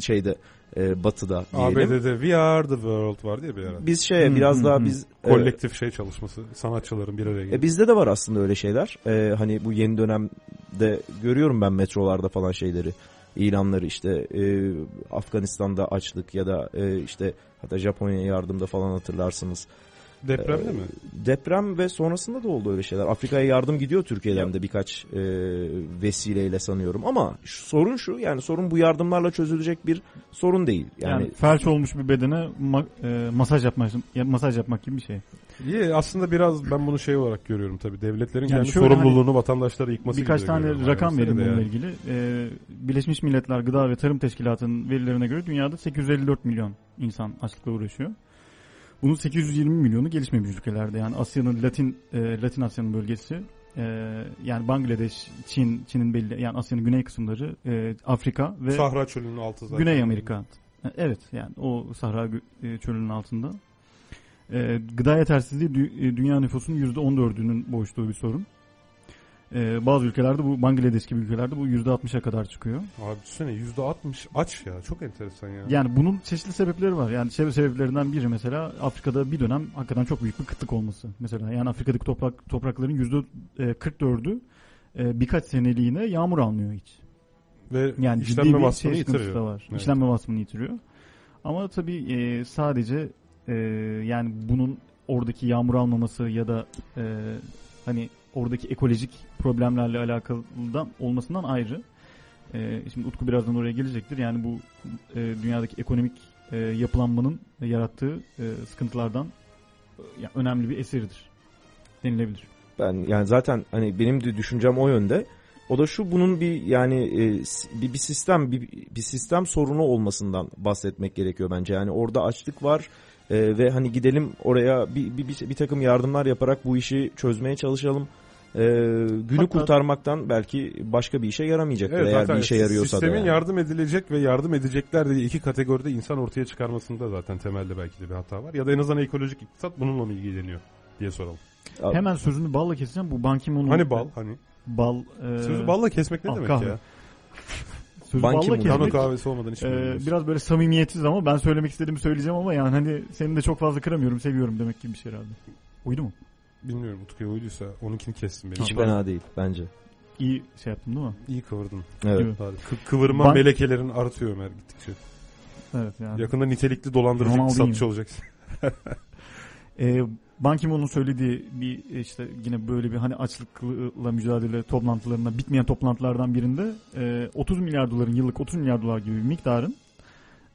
şeyde e, batıda diyelim. ABD'de We Are the World var diye bir ara. Biz şeye biraz daha biz e, Kolektif şey çalışması, sanatçıların bir araya e, gelip. bizde de var aslında öyle şeyler. E, hani bu yeni dönemde görüyorum ben metrolarda falan şeyleri ilanları işte e, Afganistan'da açlık ya da e, işte hatta Japonya'ya yardımda falan hatırlarsınız. Depremde mi? Deprem ve sonrasında da oldu öyle şeyler. Afrika'ya yardım gidiyor Türkiye'den de birkaç e, vesileyle sanıyorum. Ama şu, sorun şu yani sorun bu yardımlarla çözülecek bir sorun değil. Yani, Yani, felç olmuş bir bedene ma- e, masaj yapmak ya- masaj yapmak gibi bir şey. İyi aslında biraz ben bunu şey olarak görüyorum tabii. Devletlerin Yani kendi şöyle sorumluluğunu vatandaşlara yıkması Birkaç tane görüyorum rakam de bununla yani. ilgili. Ee, Birleşmiş Milletler Gıda ve Tarım Teşkilatı'nın verilerine göre dünyada 854 milyon insan açlıkla uğraşıyor. Bunun 820 milyonu gelişmemiş ülkelerde. Yani Asya'nın Latin e, Latin Asya'nın bölgesi e, yani Bangladeş, Çin, Çin'in belli yani Asya'nın güney kısımları, e, Afrika ve Sahra çölünün altı zaten. Güney Amerika. E, Evet yani o Sahra e, çölünün altında. E, gıda yetersizliği dü- e, dünya nüfusunun %14'ünün boğuştuğu bir sorun. E, bazı ülkelerde bu Bangladeş gibi ülkelerde bu %60'a kadar çıkıyor. Abi düşünsene %60 aç ya. Çok enteresan ya. Yani bunun çeşitli sebepleri var. Yani sebe- sebeplerinden biri mesela Afrika'da bir dönem hakikaten çok büyük bir kıtlık olması. Mesela yani Afrika'daki toprak toprakların %44'ü e, birkaç seneliğine yağmur almıyor hiç. Ve Yani işlenme vasfını yitiriyor. var. Evet. İşlenme vasfını yitiriyor. Ama tabii e, sadece e, yani bunun oradaki yağmur almaması ya da e, hani oradaki ekolojik problemlerle alakalıdan olmasından ayrı. E, şimdi Utku birazdan oraya gelecektir. Yani bu e, dünyadaki ekonomik e, yapılanmanın yarattığı e, sıkıntılardan e, yani önemli bir eseridir denilebilir. ben yani zaten hani benim de düşüncem o yönde. O da şu bunun bir yani e, bir, bir sistem bir, bir sistem sorunu olmasından bahsetmek gerekiyor bence. Yani orada açlık var e, ve hani gidelim oraya bir, bir, bir, bir takım yardımlar yaparak bu işi çözmeye çalışalım. E, günü Hatta- kurtarmaktan belki başka bir işe yaramayacaktır Evet, eğer bir işe yarıyorsa da. sistemin yani. yardım edilecek ve yardım edecekler diye iki kategoride insan ortaya çıkarmasında zaten temelde belki de bir hata var. Ya da en azından ekolojik iktisat bununla mı ilgileniyor diye soralım. Abi, Hemen sözünü balla keseceğim. Bu Ban Ki-moon'un Hani bal hani. bal e, Sözü balla kesmek ne al, demek kahve. ya? sözü Ban balla. Kano kahvesi olmadan e, içmiyoruz. biraz böyle samimiyetsiz ama ben söylemek istediğimi söyleyeceğim ama yani hani seni de çok fazla kıramıyorum, seviyorum demek gibi bir şey herhalde. Uydu mu? Bilmiyorum Utku'ya uyduysa onunkini kessin benim. hiç fena değil bence. İyi şey yaptım değil mi? İyi kıvırdın. Evet. Kı- kıvırma Ban- melekelerin artıyor Ömer gittikçe. Evet yani. Yakında nitelikli dolandırıcı Ronaldinho. iktisatçı olacaksın. E, Ban Ki-moon'un söylediği bir işte yine böyle bir hani açlıkla mücadele toplantılarında bitmeyen toplantılardan birinde e, 30 milyar doların yıllık 30 milyar dolar gibi bir miktarın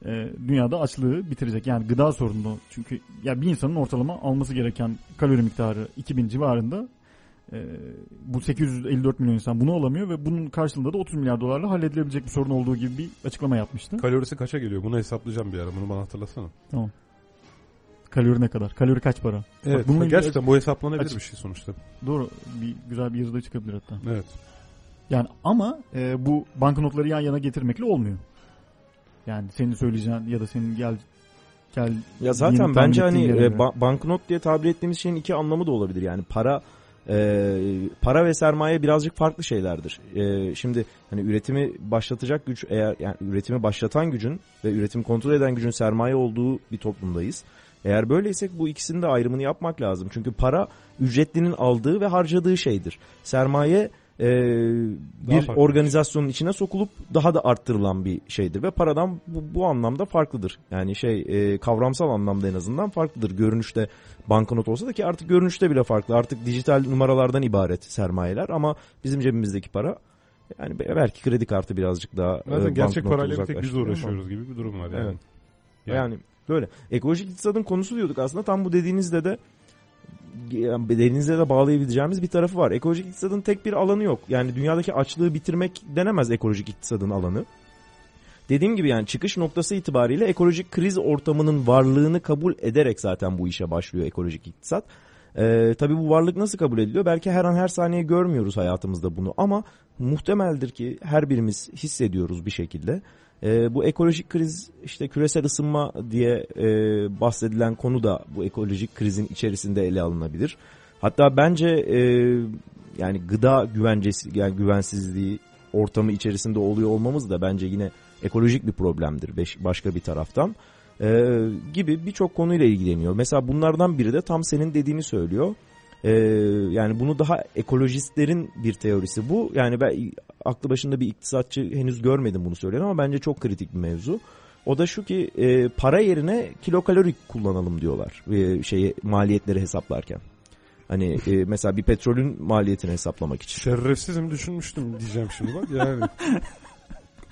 e, dünyada açlığı bitirecek. Yani gıda sorunu çünkü ya bir insanın ortalama alması gereken kalori miktarı 2000 civarında e, bu 854 milyon insan bunu alamıyor ve bunun karşılığında da 30 milyar dolarla halledilebilecek bir sorun olduğu gibi bir açıklama yapmıştı. Kalorisi kaça geliyor? Bunu hesaplayacağım bir ara. Bunu bana hatırlasana. Kalori ne kadar? Kalori kaç para? Evet. bununla ilgili- gerçekten bu hesaplanabilir Açık- bir şey sonuçta. Doğru. Bir güzel bir yazıda çıkabilir hatta. Evet. Yani ama e, bu banknotları yan yana getirmekle olmuyor. Yani senin söyleyeceğin ya da senin gel gel Ya zaten bence hani e, ba- banknot diye tabir ettiğimiz şeyin iki anlamı da olabilir. Yani para e, para ve sermaye birazcık farklı şeylerdir. E, şimdi hani üretimi başlatacak güç eğer yani üretimi başlatan gücün ve üretimi kontrol eden gücün sermaye olduğu bir toplumdayız. Eğer böyleysek bu ikisinin de ayrımını yapmak lazım. Çünkü para ücretlinin aldığı ve harcadığı şeydir. Sermaye e, bir farklı. organizasyonun içine sokulup daha da arttırılan bir şeydir ve paradan bu, bu anlamda farklıdır. Yani şey e, kavramsal anlamda en azından farklıdır. Görünüşte banknot olsa da ki artık görünüşte bile farklı. Artık dijital numaralardan ibaret sermayeler ama bizim cebimizdeki para yani be- belki kredi kartı birazcık daha Zaten e, gerçek parayla bir tek biz uzaklaştırıyor ama- uğraşıyoruz gibi bir durum var yani. Evet. Yani. Yani böyle. Ekolojik iktisadın konusu diyorduk aslında. Tam bu dediğinizde de dediğinizde de bağlayabileceğimiz bir tarafı var. Ekolojik iktisadın tek bir alanı yok. Yani dünyadaki açlığı bitirmek denemez ekolojik iktisadın alanı. Dediğim gibi yani çıkış noktası itibariyle ekolojik kriz ortamının varlığını kabul ederek zaten bu işe başlıyor ekolojik iktisat. Ee, tabii bu varlık nasıl kabul ediliyor? Belki her an her saniye görmüyoruz hayatımızda bunu ama muhtemeldir ki her birimiz hissediyoruz bir şekilde. Ee, bu ekolojik kriz işte küresel ısınma diye e, bahsedilen konu da bu ekolojik krizin içerisinde ele alınabilir. Hatta bence e, yani gıda güvencesi yani güvensizliği ortamı içerisinde oluyor olmamız da bence yine ekolojik bir problemdir beş- başka bir taraftan. Ee, gibi birçok konuyla ilgileniyor. Mesela bunlardan biri de tam senin dediğini söylüyor. Ee, yani bunu daha ekolojistlerin bir teorisi bu. Yani ben aklı başında bir iktisatçı henüz görmedim bunu söyleyen ama bence çok kritik bir mevzu. O da şu ki e, para yerine kilokalori kullanalım diyorlar e, şeyi maliyetleri hesaplarken. Hani e, mesela bir petrolün maliyetini hesaplamak için. Şerefsizim düşünmüştüm diyeceğim şimdi bak yani.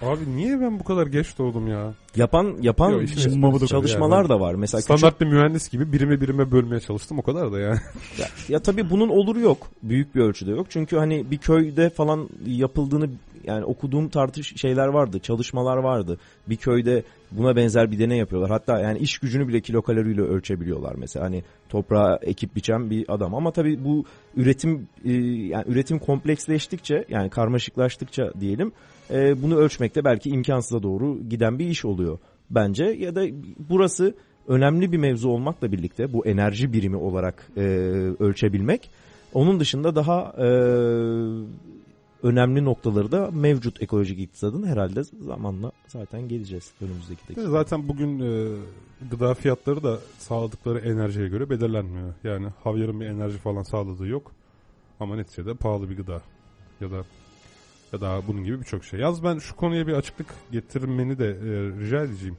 Abi niye ben bu kadar geç doğdum ya? Yapan yapan esprisi bu çalışmalar yani. da var. Mesela küçük Standart bir mühendis gibi birime birime bölmeye çalıştım o kadar da yani. Ya, ya tabii bunun oluru yok. Büyük bir ölçüde yok. Çünkü hani bir köyde falan yapıldığını yani okuduğum tartış şeyler vardı. Çalışmalar vardı. Bir köyde buna benzer bir deney yapıyorlar. Hatta yani iş gücünü bile kilokaloriyle ölçebiliyorlar mesela. Hani toprağa ekip biçen bir adam. Ama tabii bu üretim e, yani üretim kompleksleştikçe yani karmaşıklaştıkça diyelim e, bunu ölçmekte belki imkansıza doğru giden bir iş oluyor bence. Ya da burası önemli bir mevzu olmakla birlikte bu enerji birimi olarak e, ölçebilmek. Onun dışında daha e, önemli noktaları da mevcut ekolojik iktisadın herhalde zamanla zaten geleceğiz önümüzdeki dakika. Zaten bugün e, gıda fiyatları da sağladıkları enerjiye göre belirlenmiyor. Yani havyarın bir enerji falan sağladığı yok. Ama neticede pahalı bir gıda. Ya da ya da bunun gibi birçok şey. Yaz ben şu konuya bir açıklık getirmeni de e, rica edeceğim.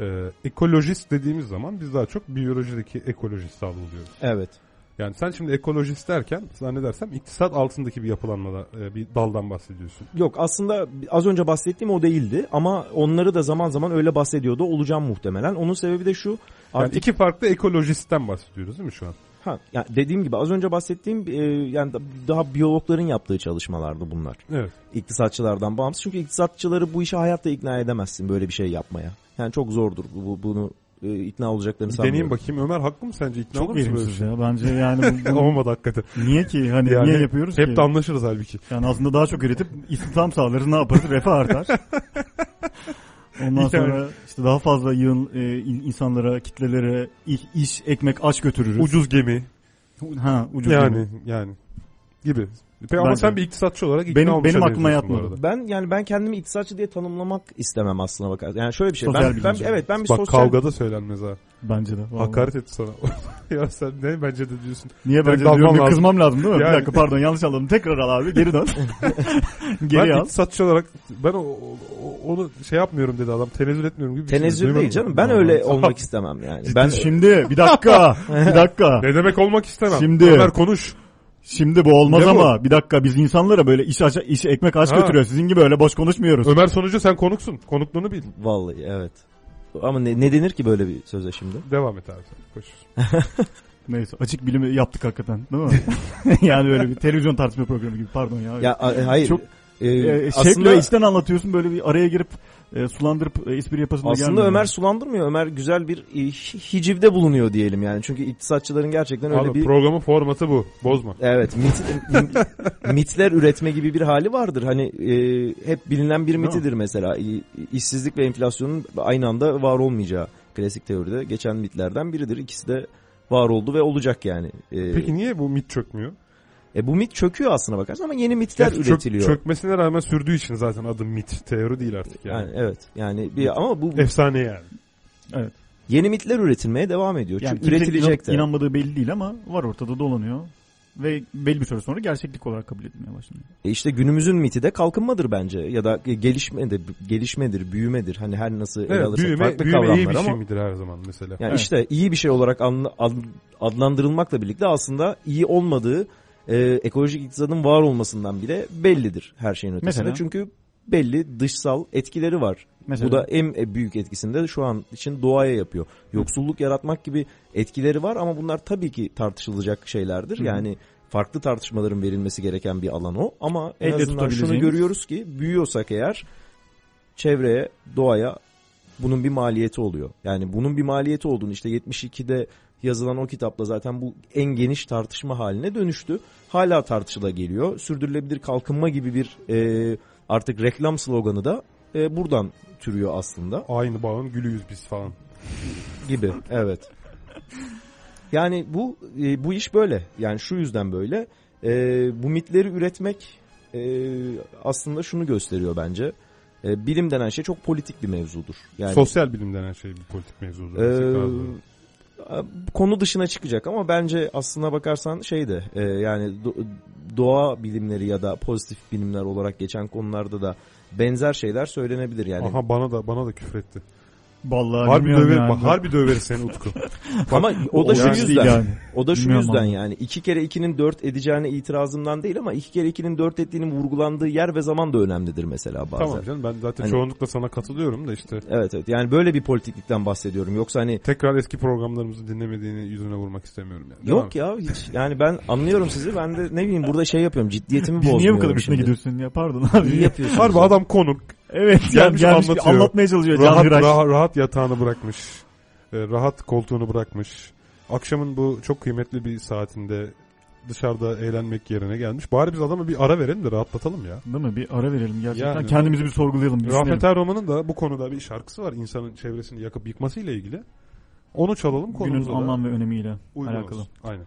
E, ekolojist dediğimiz zaman biz daha çok biyolojideki ekolojist algılıyoruz. Evet. Yani sen şimdi ekolojist derken zannedersem iktisat altındaki bir yapılanmada e, bir daldan bahsediyorsun. Yok aslında az önce bahsettiğim o değildi ama onları da zaman zaman öyle bahsediyordu olacağım muhtemelen. Onun sebebi de şu Yani artık iki farklı ekolojistten bahsediyoruz değil mi şu an? Ha, yani dediğim gibi az önce bahsettiğim e, yani da- daha biyologların yaptığı çalışmalardı bunlar. Evet. iktisatçılardan bağımsız. Çünkü iktisatçıları bu işe hayatta ikna edemezsin böyle bir şey yapmaya. Yani çok zordur bu, bunu e, ikna olacaklarını Bir sanmıyorum. deneyeyim bakayım Ömer haklı mı sence? İkna Çok verimsiz şey? ya. Bence yani bu, bu- Olmadı hakikaten. niye ki? Hani Yani niye yapıyoruz Hep ki? de anlaşırız halbuki. Yani aslında daha çok üretip istihdam sağlarız. Ne yaparız? Refah artar. Ondan Yani. sonra işte daha fazla yığın e, in- insanlara, kitlelere iş, ekmek aç götürürüz. Ucuz gemi. Ha, ucuz yani gemi. yani gibi. Peki ama Bence. sen bir iktisatçı olarak ikna Benim- olmuşa benim aklıma yatmadı. Ben yani ben kendimi iktisatçı diye tanımlamak istemem aslına bakar. Yani şöyle bir şey. Sosyal Ben, ben evet ben bir Bak sosyal kavgada söylenmez ha. Bence de. vallahi. Hakaret etti sana. ya sen ne bence de diyorsun. Niye bence dalmam diyorum lazım. kızmam lazım değil mi? Yani. Bir dakika pardon yanlış anladım. Tekrar al abi geri dön. geri ben al. iktisatçı olarak ben o, o- onu şey yapmıyorum dedi adam. Tenezzül etmiyorum gibi bir şey. tenezzül değil Duymadın canım. Ben öyle olmak istemem yani. Ben Şimdi bir dakika. bir dakika. Ne demek olmak istemem. Şimdi- Ömer konuş. Şimdi bu olmaz Ne bu? ama bir dakika biz insanlara böyle iş, aç, iş ekmek aç Ha. götürüyor. Sizin gibi öyle boş konuşmuyoruz. Ömer sonucu sen konuksun. Konukluğunu bil. vallahi evet. Ama ne, ne denir ki böyle bir söze şimdi? Devam et abi sen. Koş. Neyse açık bilimi yaptık hakikaten değil mi? yani öyle bir televizyon tartışma programı gibi pardon ya. Ya a- hayır. Çok- e, Ee, aslında Şekli ve içten anlatıyorsun böyle bir araya girip e, sulandırıp e, espri yapasına aslında gelmiyor. Ömer sulandırmıyor. Ömer güzel bir e, hi- hicivde bulunuyor diyelim yani. Çünkü iktisatçıların gerçekten öyle Abi bir programın formatı bu. Bozma. Evet, mit, mitler üretme gibi bir hali vardır. Hani e, hep bilinen bir mitidir mesela. İşsizlik ve enflasyonun aynı anda var olmayacağı klasik teoride geçen mitlerden biridir. İkisi de var oldu ve olacak yani. E, Peki niye bu mit çökmüyor? E bu mit çöküyor aslına bakarsan ama yeni mitler Gerçi çök- üretiliyor. çökmesine rağmen sürdüğü için zaten adı mit. Teori değil artık yani. yani evet. Yani bir ama bu Efsane yani. Evet. yeni mitler üretilmeye devam ediyor. Yani Çünkü üretilecek de. inan- inanmadığı belli değil ama var ortada dolanıyor. Ve belli bir süre sonra gerçeklik olarak kabul edilmeye başlanıyor. E işte günümüzün miti de kalkınmadır bence ya da gelişmedir, gelişmedir, büyümedir. Hani her nasıl ele Evet, alırsak büyüme, farklı büyüme iyi kavramlar bir ama şey midir her zaman mesela? yani Evet. işte iyi bir şey olarak adlandırılmakla birlikte aslında iyi olmadığı e, ekolojik iktisadın var olmasından bile bellidir her şeyin ötesinde. Mesela? Çünkü belli dışsal etkileri var. Mesela Bu da en büyük etkisini de şu an için doğaya yapıyor. Yoksulluk yaratmak gibi etkileri var ama bunlar tabii ki tartışılacak şeylerdir. Hı. Yani farklı tartışmaların verilmesi gereken bir alan o. Ama en Elle azından şunu görüyoruz ki büyüyorsak eğer çevreye, doğaya bunun bir maliyeti oluyor. Yani bunun bir maliyeti olduğunu işte 72'de yazılan o kitapta zaten bu en geniş tartışma haline dönüştü. Hala tartışıla geliyor. Sürdürülebilir kalkınma gibi bir e, artık reklam sloganı da e, buradan türüyor aslında Aynı bağın gülüyüz biz falan. gibi. Evet. Yani bu e, bu iş böyle. Yani şu yüzden böyle. E, bu mitleri üretmek e, aslında şunu gösteriyor bence. E, bilim denen şey çok politik bir mevzudur. Yani Sosyal bilim denen şey bir politik mevzudur. Ee, konu dışına çıkacak ama bence aslına bakarsan şey de e, yani do- doğa bilimleri ya da pozitif bilimler olarak geçen konularda da benzer şeyler söylenebilir yani. Aha bana da bana da küfretti. Vallahi Harbi döver, yani. bak, harbi döveriz seni Utku. ama o da şu yani yüzden yani. o da şu Bilmiyorum yüzden ama. yani iki kere ikinin dört edeceğine itirazımdan değil ama iki kere ikinin dört ettiğinin vurgulandığı yer ve zaman da önemlidir mesela bazen. tamam canım ben zaten Hani- çoğunlukla sana katılıyorum da işte Evet evet yani böyle bir politiklikten bahsediyorum yoksa hani tekrar eski programlarımızı dinlemediğini yüzüne vurmak istemiyorum yani. Yok ya hiç yani ben anlıyorum sizi ben de ne bileyim burada şey yapıyorum ciddiyetimi Biz niye bu bozmuyorum kadar üstüne gidiyorsun ya pardon abi. İyi yapıyorsunuz. Harbi adam konuk. Evet Gelmiş gelmiş, anlatıyor. anlatmaya çalışıyor Can Rahat, Hıraş. rahat, rahat yatağını bırakmış. e, Rahat koltuğunu bırakmış. Akşamın bu çok kıymetli bir saatinde dışarıda eğlenmek yerine gelmiş. Bari biz adama bir ara verelim de rahatlatalım ya. Değil mi? Bir ara verelim gerçekten. Yani- Kendimizi bir sorgulayalım. bir. Rafet Erroman'ın da bu konuda bir şarkısı var. İnsanın çevresini yakıp yıkması ile ilgili. Onu çalalım Günün konumuza da anlam ve önemiyle alakalı. olsun. Aynen.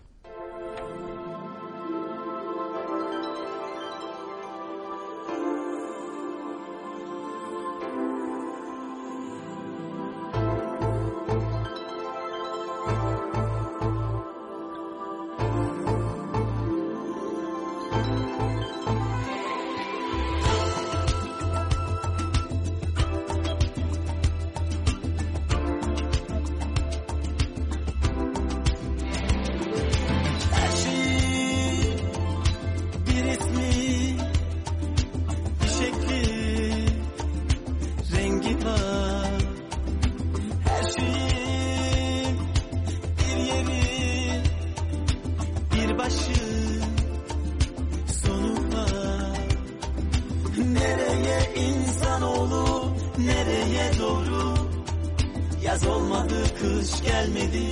Kış gelmedi,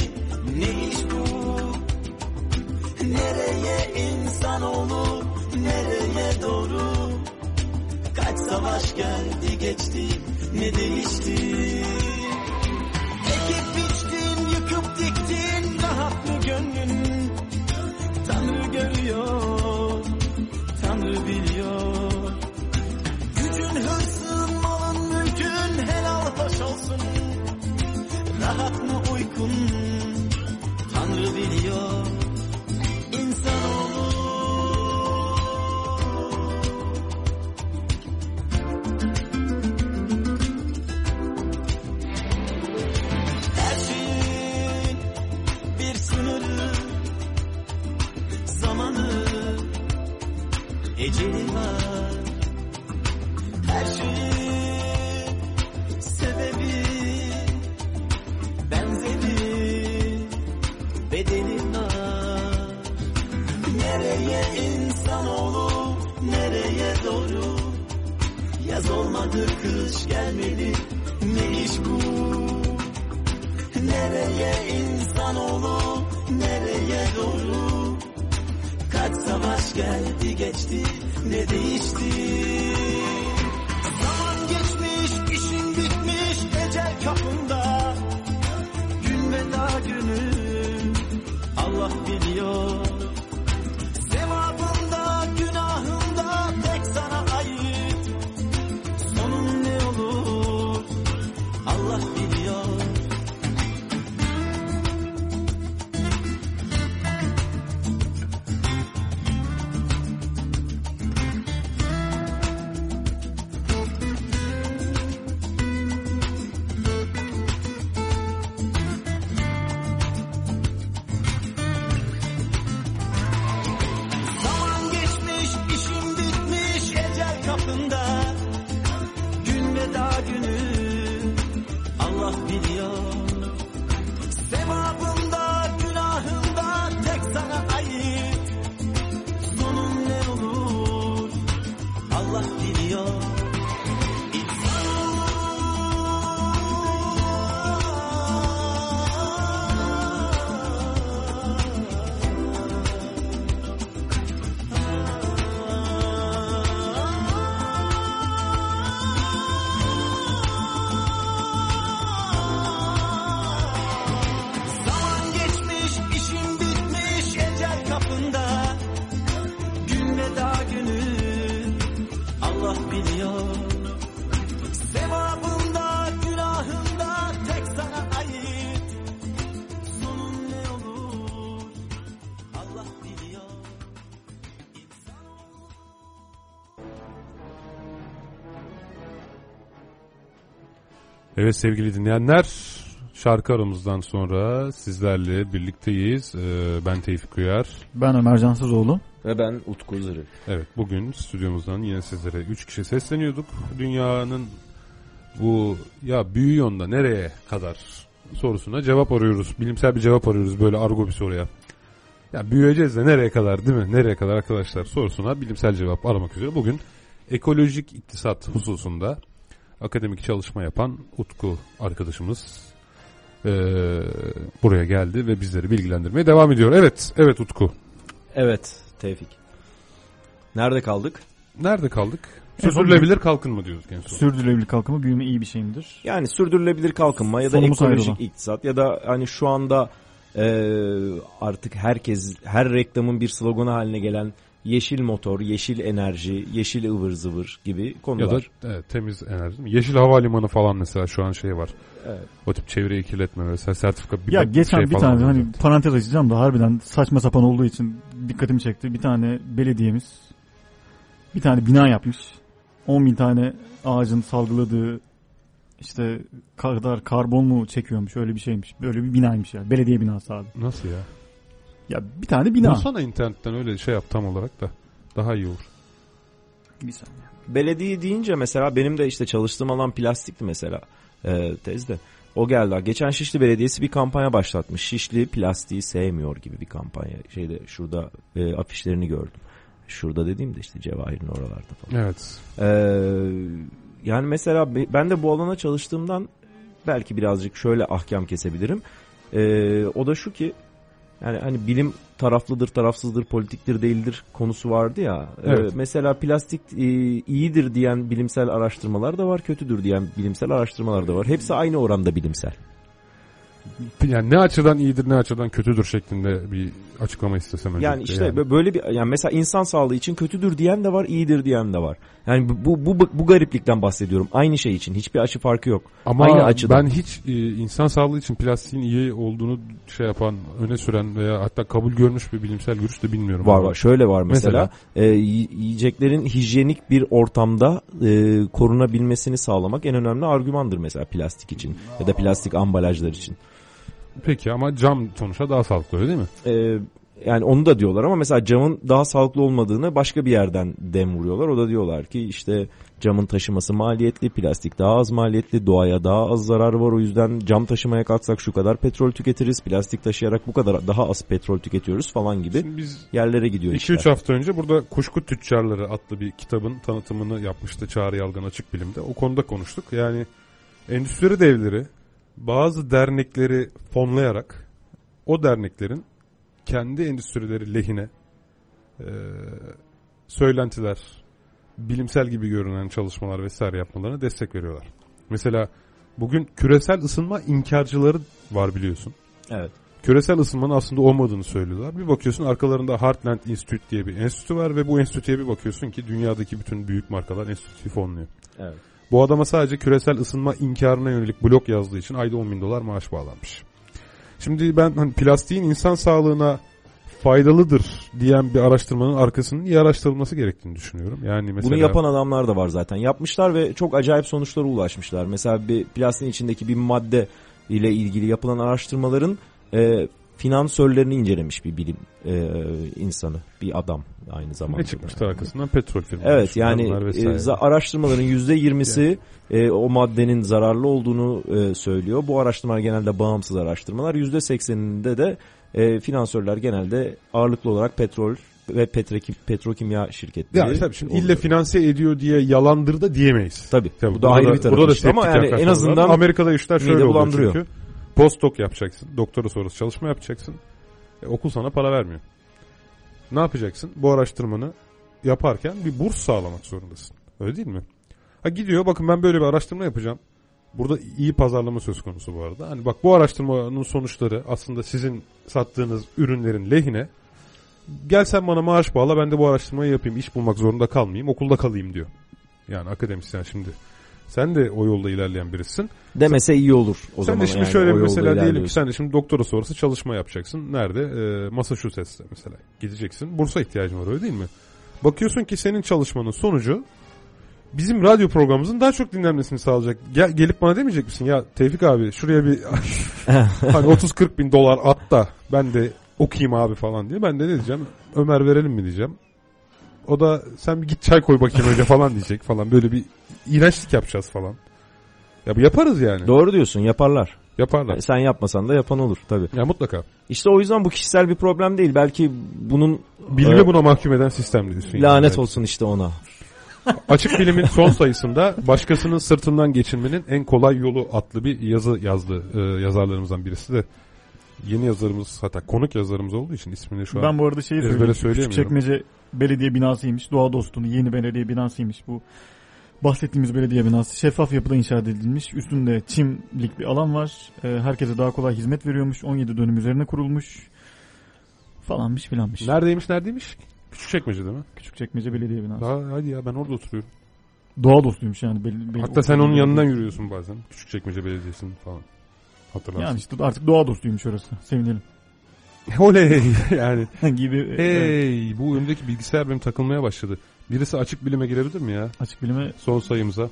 ne iş bu? Nereye insanoğlu nereye doğru? Kaç savaş geldi geçti ne değişti Evet sevgili dinleyenler şarkı aramızdan sonra sizlerle birlikteyiz. Ee, ben Tevfik Uyar. Ben Ömer Cansızoğlu. Ve ben Utku Zırı. Evet bugün stüdyomuzdan yine sizlere 3 kişi sesleniyorduk. Dünyanın bu ya büyüyor da nereye kadar sorusuna cevap arıyoruz. Bilimsel bir cevap arıyoruz böyle argo bir soruya. Ya büyüyeceğiz de nereye kadar değil mi? Nereye kadar arkadaşlar sorusuna bilimsel cevap aramak üzere. Bugün ekolojik iktisat hususunda akademik çalışma yapan Utku arkadaşımız eee, buraya geldi ve bizleri bilgilendirmeye devam ediyor. Evet, evet Utku. Evet Tevfik. Nerede kaldık? Nerede kaldık? Sürdürülebilir kalkınma diyoruz en son. Sürdürülebilir kalkınma büyüme iyi bir şey midir? Yani sürdürülebilir kalkınma ya da Sonumuz ekolojik ayrılan. iktisat ya da hani şu anda e, artık herkes her reklamın bir sloganı haline gelen yeşil motor, yeşil enerji, yeşil ıvır zıvır gibi Ya da konular. evet, temiz enerji. Yeşil havalimanı falan mesela şu an şey var. Evet. O tip çevreyi kirletme mesela sertifika bir Ya geçen şey bir tane hani zaten. parantez açacağım da harbiden saçma sapan olduğu için dikkatimi çekti. Bir tane belediyemiz bir tane bina yapmış. 10 bin tane ağacın salgıladığı işte kadar karbon mu çekiyormuş öyle bir şeymiş. Böyle bir binaymış ya. Belediye binası abi. Nasıl ya? Ya bir tane bina. Bulsana internetten öyle şey yap tam olarak da. Daha iyi olur. Bir saniye. Belediye deyince mesela benim de işte çalıştığım alan plastikti mesela e, tezde. O geldi. Geçen Şişli Belediyesi bir kampanya başlatmış. Şişli plastiği sevmiyor gibi bir kampanya. Şeyde şurada e, afişlerini gördüm. Şurada dediğimde işte Cevahir'in oralarda falan. Evet. Ee, yani mesela be- ben de bu alana çalıştığımdan belki birazcık şöyle ahkam kesebilirim. Ee, o da şu ki yani hani bilim taraflıdır, tarafsızdır, politiktir, değildir konusu vardı ya. Ee, Evet. mesela plastik e, iyidir diyen bilimsel araştırmalar da var, kötüdür diyen bilimsel araştırmalar da var. Hepsi aynı oranda bilimsel. Yani ne açıdan iyidir ne açıdan kötüdür şeklinde bir açıklama istesem öncelikle. Yani işte bö- böyle bir yani mesela insan sağlığı için kötüdür diyen de var, iyidir diyen de var. Yani bu bu bu, gariplikten bahsediyorum. Aynı şey için hiçbir açı farkı yok. Ama aynı açıdan. ben hiç e, insan sağlığı için plastiğin iyi olduğunu şey yapan, öne süren veya hatta kabul görmüş bir bilimsel görüş de bilmiyorum. Var var. Şöyle var mesela, Mesela? e, yi- yiyeceklerin hijyenik bir ortamda e, korunabilmesini sağlamak en önemli argümandır mesela plastik için ya da plastik ambalajlar için. Peki ama cam sonuçta daha sağlıklı öyle değil mi? E, yani onu da diyorlar ama mesela camın daha sağlıklı olmadığını başka bir yerden dem vuruyorlar. O da diyorlar ki işte camın taşıması maliyetli, plastik daha az maliyetli, doğaya daha az zarar var. O yüzden cam taşımaya kalksak şu kadar petrol tüketiriz, plastik taşıyarak bu kadar daha az petrol tüketiyoruz falan gibi Şimdi biz yerlere gidiyor 2-3 işler. hafta önce burada Kuşku Tüccarları adlı bir kitabın tanıtımını yapmıştı Çağrı Yalgan Açık Bilim'de. O konuda konuştuk. Yani endüstri devleri bazı dernekleri fonlayarak o derneklerin kendi endüstrileri lehine e, söylentiler, bilimsel gibi görünen çalışmalar vesaire yapmalarına destek veriyorlar. Mesela bugün küresel ısınma inkarcıları var biliyorsun Evet. küresel ısınmanın aslında olmadığını söylüyorlar. Bir bakıyorsun arkalarında Heartland Institute diye bir enstitü var ve bu enstitüye bir bakıyorsun ki dünyadaki bütün büyük markalar enstitüyü fonluyor. Evet. Bu adama sadece küresel ısınma inkarına yönelik blog yazdığı için ayda 10 bin dolar maaş bağlanmış. Şimdi ben hani plastiğin insan sağlığına faydalıdır diyen bir araştırmanın arkasının iyi araştırılması gerektiğini düşünüyorum. Yani mesela Bunu yapan adamlar da var zaten. Yapmışlar ve çok acayip sonuçlara ulaşmışlar. Mesela bir plastiğin içindeki bir madde ile ilgili yapılan araştırmaların e, finansörlerini incelemiş bir bilim e, insanı, bir adam aynı zamanda. ne çıkmıştı arkasından petrol firmaları. Evet yani e, araştırmaların %20'si e, o maddenin zararlı olduğunu e, söylüyor. Bu araştırmalar genelde bağımsız araştırmalar. %80'inde de e, finansörler genelde ağırlıklı olarak petrol ve petrokim, petrokimya şirketleri. ya tabii şimdi oluyor. ille finanse ediyor diye yalandır da diyemeyiz. Tabii. Tabii, bu da ayrı bir tarafı burada da işte. ama yani en azından Amerika'da işler şöyle oluyor çünkü. Postdoc yapacaksın. Doktora sonrası çalışma yapacaksın. E, okul sana para vermiyor. Ne yapacaksın? Bu araştırmanı yaparken bir burs sağlamak zorundasın. Öyle değil mi? Ha gidiyor bakın ben böyle bir araştırma yapacağım. Burada iyi pazarlama söz konusu bu arada. Hani bak bu araştırmanın sonuçları aslında sizin sattığınız ürünlerin lehine. Gel sen bana maaş bağla ben de bu araştırmayı yapayım. iş bulmak zorunda kalmayayım. Okulda kalayım diyor. Yani akademisyen şimdi. Sen de o yolda ilerleyen birisin. demese iyi olur o sen zaman. de şimdi yani, şöyle mesela diyelim ki sen de şimdi doktora sonrası çalışma yapacaksın. Nerede? Ee, Massachusetts'te mesela. Gideceksin. Bursa ihtiyacın var öyle değil mi? Bakıyorsun ki senin çalışmanın sonucu bizim radyo programımızın daha çok dinlenmesini sağlayacak. Gel, gelip bana demeyecek misin ya Tevfik abi şuraya bir hani 30-40 bin dolar at da ben de okuyayım abi falan diye. Ben de ne diyeceğim Ömer verelim mi diyeceğim. O da sen bir git çay koy bakayım önce falan diyecek falan. Böyle bir iğrençlik yapacağız falan. Ya bu yaparız yani. Doğru diyorsun yaparlar. Yaparlar. Sen yapmasan da yapan olur tabii. Ya mutlaka. İşte o yüzden bu kişisel bir problem değil. Belki bunun Bilimi Ee, buna mahkum eden sistem diyorsun. yani. lanet Evet. olsun işte ona. Açık bilimin son sayısında başkasının sırtından geçinmenin en kolay yolu adlı bir yazı yazdı e, yazarlarımızdan birisi de. Yeni yazarımız hatta konuk yazarımız olduğu için ismini şu an Ben bu arada şeyi söyleyeyim. Küçükçekmece belediye binasıymış. Doğa dostunu yeni belediye binasıymış bu. Bahsettiğimiz belediye binası şeffaf yapıda inşa edilmiş. Üstünde çimlik bir alan var. Ee, herkese daha kolay hizmet veriyormuş. 17 dönüm üzerine kurulmuş. Falanmış filanmış. Neredeymiş neredeymiş? Küçükçekmece değil mi? Küçükçekmece belediye binası. Daha hadi ya ben orada oturuyorum. Doğa dostuymuş yani. Bel, bel- Hatta sen onun yanından yürüyorsun bazen. Küçükçekmece Belediyesi'nin falan. Hatırlarsın. Yani işte artık doğa dostuymuş orası. Sevinelim. Oley yani. gibi e, evet, Hey bu önümdeki bilgisayar benim takılmaya başladı. Birisi açık bilime girebilir mi ya? açık bilime Son sayımıza.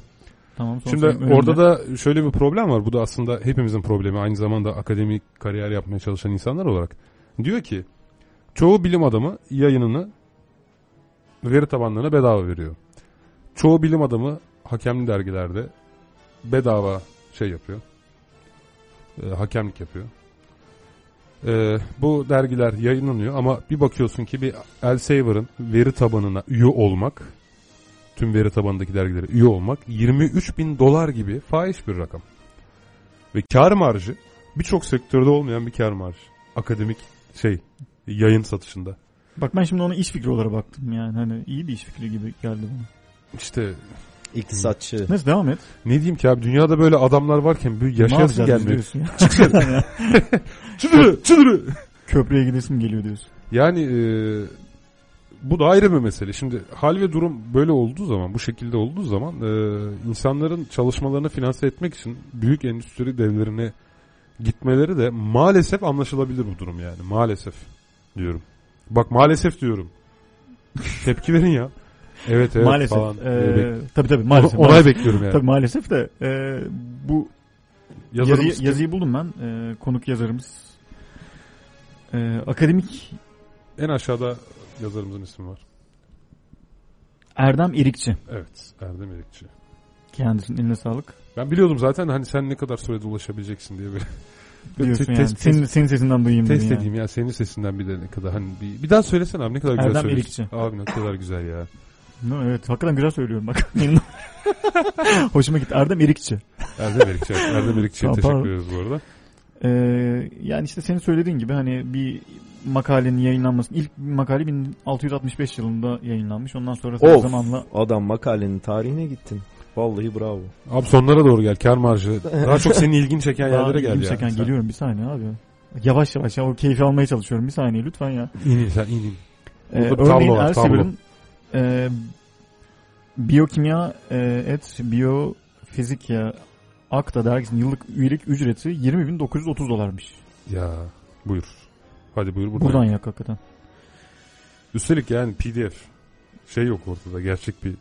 tamam. son Şimdi sayım önümde. orada da şöyle bir problem var. Bu da aslında hepimizin problemi. Aynı zamanda akademik kariyer yapmaya çalışan insanlar olarak. Diyor ki çoğu bilim adamı yayınını veri tabanlarına bedava veriyor. Çoğu bilim adamı hakemli dergilerde bedava şey yapıyor. E, hakemlik yapıyor. E, bu dergiler yayınlanıyor ama bir bakıyorsun ki bir Elsevier'ın veri tabanına üye olmak tüm veri tabanındaki dergilere üye olmak 23 bin dolar gibi fahiş bir rakam. Ve kar marjı birçok sektörde olmayan bir kar marjı. Akademik şey yayın satışında. Bak ben şimdi ona iş fikri olarak baktım yani. Hani iyi bir iş fikri gibi geldi bana. İşte İktisatçı. Neyse devam et. ne diyeyim ki abi dünyada böyle adamlar varken bir yaşayasın gelmiyor. ya. Çıdırı çıdırı. Köprüye gidesim geliyor diyorsun. Yani e, bu da ayrı bir mesele. Şimdi hal ve durum böyle olduğu zaman, bu şekilde olduğu zaman e, insanların çalışmalarını finanse etmek için büyük endüstri devlerine gitmeleri de maalesef anlaşılabilir bu durum yani. Maalesef diyorum. Bak maalesef diyorum. Tepki verin ya. Evet evet maalesef. falan. Ee, tabii tabii maalesef. Onay maalesef. bekliyorum yani. Tabii maalesef de e, bu Yazarımız yazıyı, yazıyı buldum ben. E, konuk yazarımız. E, akademik en aşağıda yazarımızın ismi var. Erdem Erikçi. Evet Erdem Erikçi. Kendisinin eline sağlık. Ben biliyordum zaten hani sen ne kadar sürede ulaşabileceksin diye böyle. Diyorsun Te- yani. test- senin, senin sesinden duyayım Test dedin yani. edeyim ya senin sesinden bir de ne kadar hani bir, bir daha söylesene abi ne kadar güzel Erdem söylüyorsun. Erikçi. Abi ne kadar güzel ya. No, evet hakikaten güzel söylüyorum bak. Hoşuma gitti. Erdem Erikçi. Erdem Erikçi. Erdem Erikçi'ye Tamam, teşekkür ederiz bu arada. Ee, yani işte senin söylediğin gibi hani bir makalenin yayınlanması ilk makale 1665 yılında yayınlanmış. Ondan sonra Of. zamanla Adam makalenin tarihine gittin. Vallahi bravo. Abi sonlara doğru gel kar marjı. Daha çok senin ilgini çeken daha yerlere gel ilgimi ya. çeken Sen- geliyorum bir saniye abi. Yavaş yavaş ya o keyfi almaya çalışıyorum. Bir saniye lütfen ya. İn in sen in in. Ee, örneğin Elsevier'in e, biyokimya e, et biyofizikya Akta dergisinin yıllık üyelik ücreti 20.930 dolarmış. Ya buyur. Hadi buyur buradan. Buradan yak hakikaten. Üstelik yani pdf. Şey yok ortada gerçek bir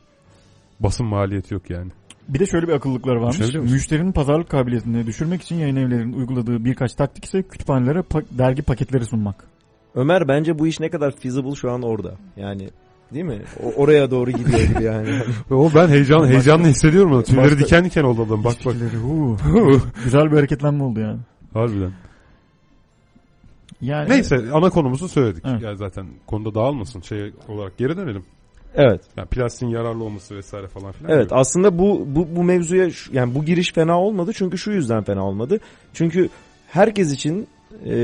basın maliyeti yok yani. Bir de şöyle bir akıllıkları varmış. Müşterinin pazarlık kabiliyetini düşürmek için yayın evlerinin uyguladığı birkaç taktik ise kütüphanelere pa- dergi paketleri sunmak. Ömer bence bu iş ne kadar feasible şu an orada. Yani değil mi? O, oraya doğru gidiyor gibi yani. O ben heyecan heyecanlı hissediyorum onu. Tüyleri diken diken oldu adam. Bak bak. Güzel bir hareketlenme oldu yani. Harbiden. Yani Neyse ana konumuzu söyledik. Evet. Yani zaten konuda dağılmasın şey olarak geri dönelim. evet. Yani plastiğin yararlı olması vesaire falan filan. Evet aslında bu bu bu mevzuya yani bu giriş fena olmadı çünkü şu yüzden fena olmadı. Çünkü herkes için e,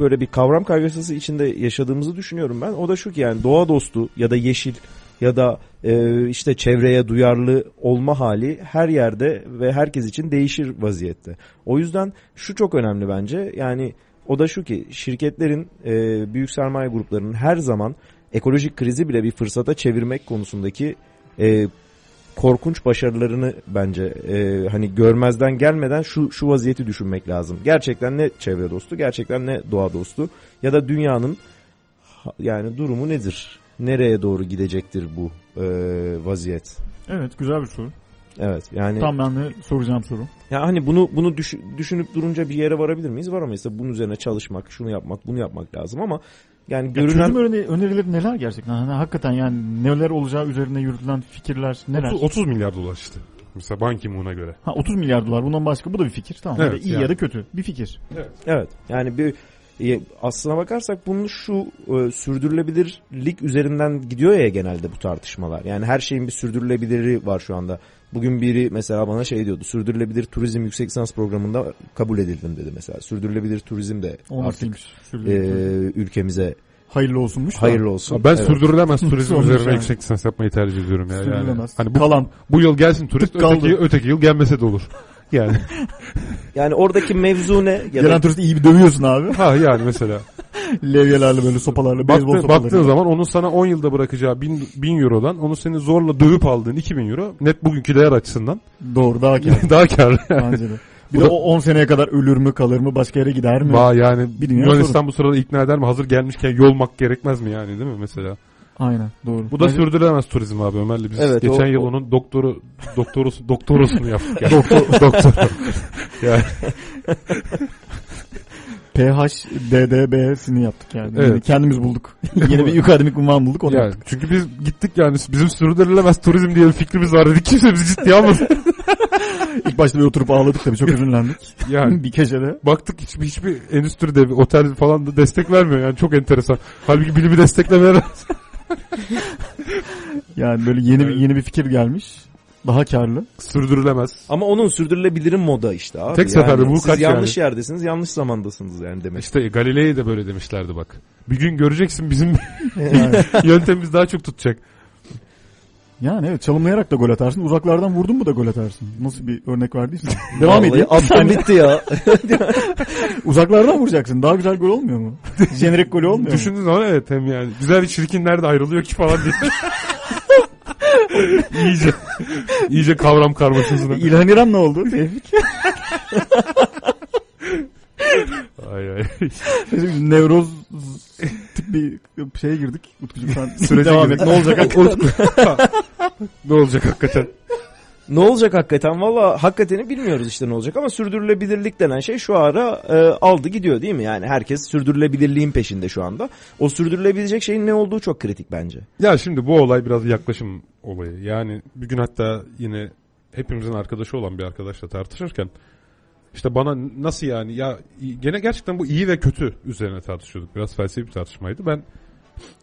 böyle bir kavram kargaşası içinde yaşadığımızı düşünüyorum ben. O da şu ki yani doğa dostu ya da yeşil ya da e, işte çevreye duyarlı olma hali her yerde ve herkes için değişir vaziyette. O yüzden şu çok önemli bence. Yani o da şu ki şirketlerin e, büyük sermaye gruplarının her zaman ekolojik krizi bile bir fırsata çevirmek konusundaki e, korkunç başarılarını bence e, hani görmezden gelmeden şu şu vaziyeti düşünmek lazım. Gerçekten ne çevre dostu, gerçekten ne doğa dostu ya da dünyanın yani durumu nedir? Nereye doğru gidecektir bu e, vaziyet? Evet güzel bir soru. Evet yani Tam ben de soracağım soru. ya hani bunu bunu düş- düşünüp durunca bir yere varabilir miyiz? Varamayız. Bunun üzerine çalışmak, şunu yapmak, bunu yapmak lazım ama yani Ya görünen çözüm öneri, önerileri neler gerçekten? Hani hakikaten yani neler olacağı üzerine yürütülen fikirler neler? 30, 30 milyar dolar işte. Mesela Ban Ki-moon'a göre. Ha 30 milyar dolar bundan başka bu da bir fikir. Tamam. Evet, iyi yani. ya da kötü bir fikir. Evet. Yani bir e, aslına bakarsak bunun şu e, sürdürülebilirlik üzerinden gidiyor ya genelde bu tartışmalar. Yani her şeyin bir sürdürülebiliri var şu anda. Bugün biri mesela bana şey diyordu. Sürdürülebilir turizm yüksek lisans programında kabul edildim dedi mesela. Sürdürülebilir turizm de artık Olmasıymış. e, Sürdürülebilir. ülkemize Hayırlı olsunmuş. da. hayırlı olsun. Ben Evet. sürdürülemez turizm üzerine yani. yüksek lisans yapmayı tercih ediyorum ya. Yani. Sürdürülemez. Hani bu, Kalan. bu yıl gelsin turist, Tık kaldı. öteki, öteki yıl gelmese de olur. Yani Yani oradaki mevzu ne? Ya Gelen da turisti iyi bir dövüyorsun abi. ha yani mesela Levyelerle böyle sopalarla, beyzbol baktı, sopalarıyla. baktığın zaman onun sana 10 yılda bırakacağı 1000, 1000 eurodan onu seni zorla dövüp aldığın 2000 euro net bugünkü değer açısından Doğru daha kâr. daha karlı. Yani. Bence de. Bir de o 10 seneye kadar ölür mü kalır mı başka yere gider mi? Ba yani dünya Yunanistan bu sırada ikna eder mi? Hazır gelmişken yolmak gerekmez mi yani değil mi mesela? Aynen doğru. Bu da Bence- sürdürülemez turizm abi Ömer'le biz Evet, geçen o- yıl onun doktoru doktorusu doktorosunu yaptık yani. Doktor doktor. yani PHDDB'sini yaptık yani. Evet. Yani kendimiz bulduk. Yeni bir akademik unvan bulduk onu yani yaptık. çünkü biz gittik yani bizim sürdürülemez turizm diye bir fikrimiz var dedik kimse bizi ciddiye almadı. İlk başta bir oturup ağladık tabii çok üzünlendik. Yani bir köşede. baktık hiçbir hiçbir endüstri de otel falan da destek vermiyor yani çok enteresan. Halbuki bilimi desteklemeye Yani böyle yeni bir yeni bir fikir gelmiş. Daha karlı. sürdürülemez. ama onun sürdürülebilirim moda işte abi. Tek seferde bu siz kaç yanlış yani? yerdesiniz, yanlış zamandasınız yani demek. İşte Galilei'ye de böyle demişlerdi bak. Bir gün göreceksin bizim Yani, yöntemimiz daha çok tutacak. Yani evet çalımlayarak da gol atarsın. Uzaklardan vurdun mu da gol atarsın. Nasıl bir örnek verdiysen. Devam edeyim. Attım bitti ya. Uzaklardan vuracaksın. Daha güzel gol olmuyor mu? Jenerik golü olmuyor mu? Düşündüğün zaman evet hem yani güzel bir çirkin nerede ayrılıyor ki falan diye. iyice iyice kavram karmaşasına. İlhan İrem ne oldu? Tevfik. Ay ay. Bizim nevroz tip bir şeye girdik. Utkucuğum sen Sürece devam girdik. et. Ne olacak hakikaten? ne olacak hakikaten? ne olacak hakikaten? Valla hakikatini bilmiyoruz işte ne olacak ama sürdürülebilirlik denen şey şu ara e, aldı gidiyor değil mi? Yani herkes sürdürülebilirliğin peşinde şu anda. O sürdürülebilecek şeyin ne olduğu çok kritik bence. Ya şimdi bu olay biraz yaklaşım olayı. Yani bir gün hatta yine hepimizin arkadaşı olan bir arkadaşla tartışırken işte bana nasıl yani ya gene gerçekten bu iyi ve kötü üzerine tartışıyorduk. Biraz felsefi bir tartışmaydı. Ben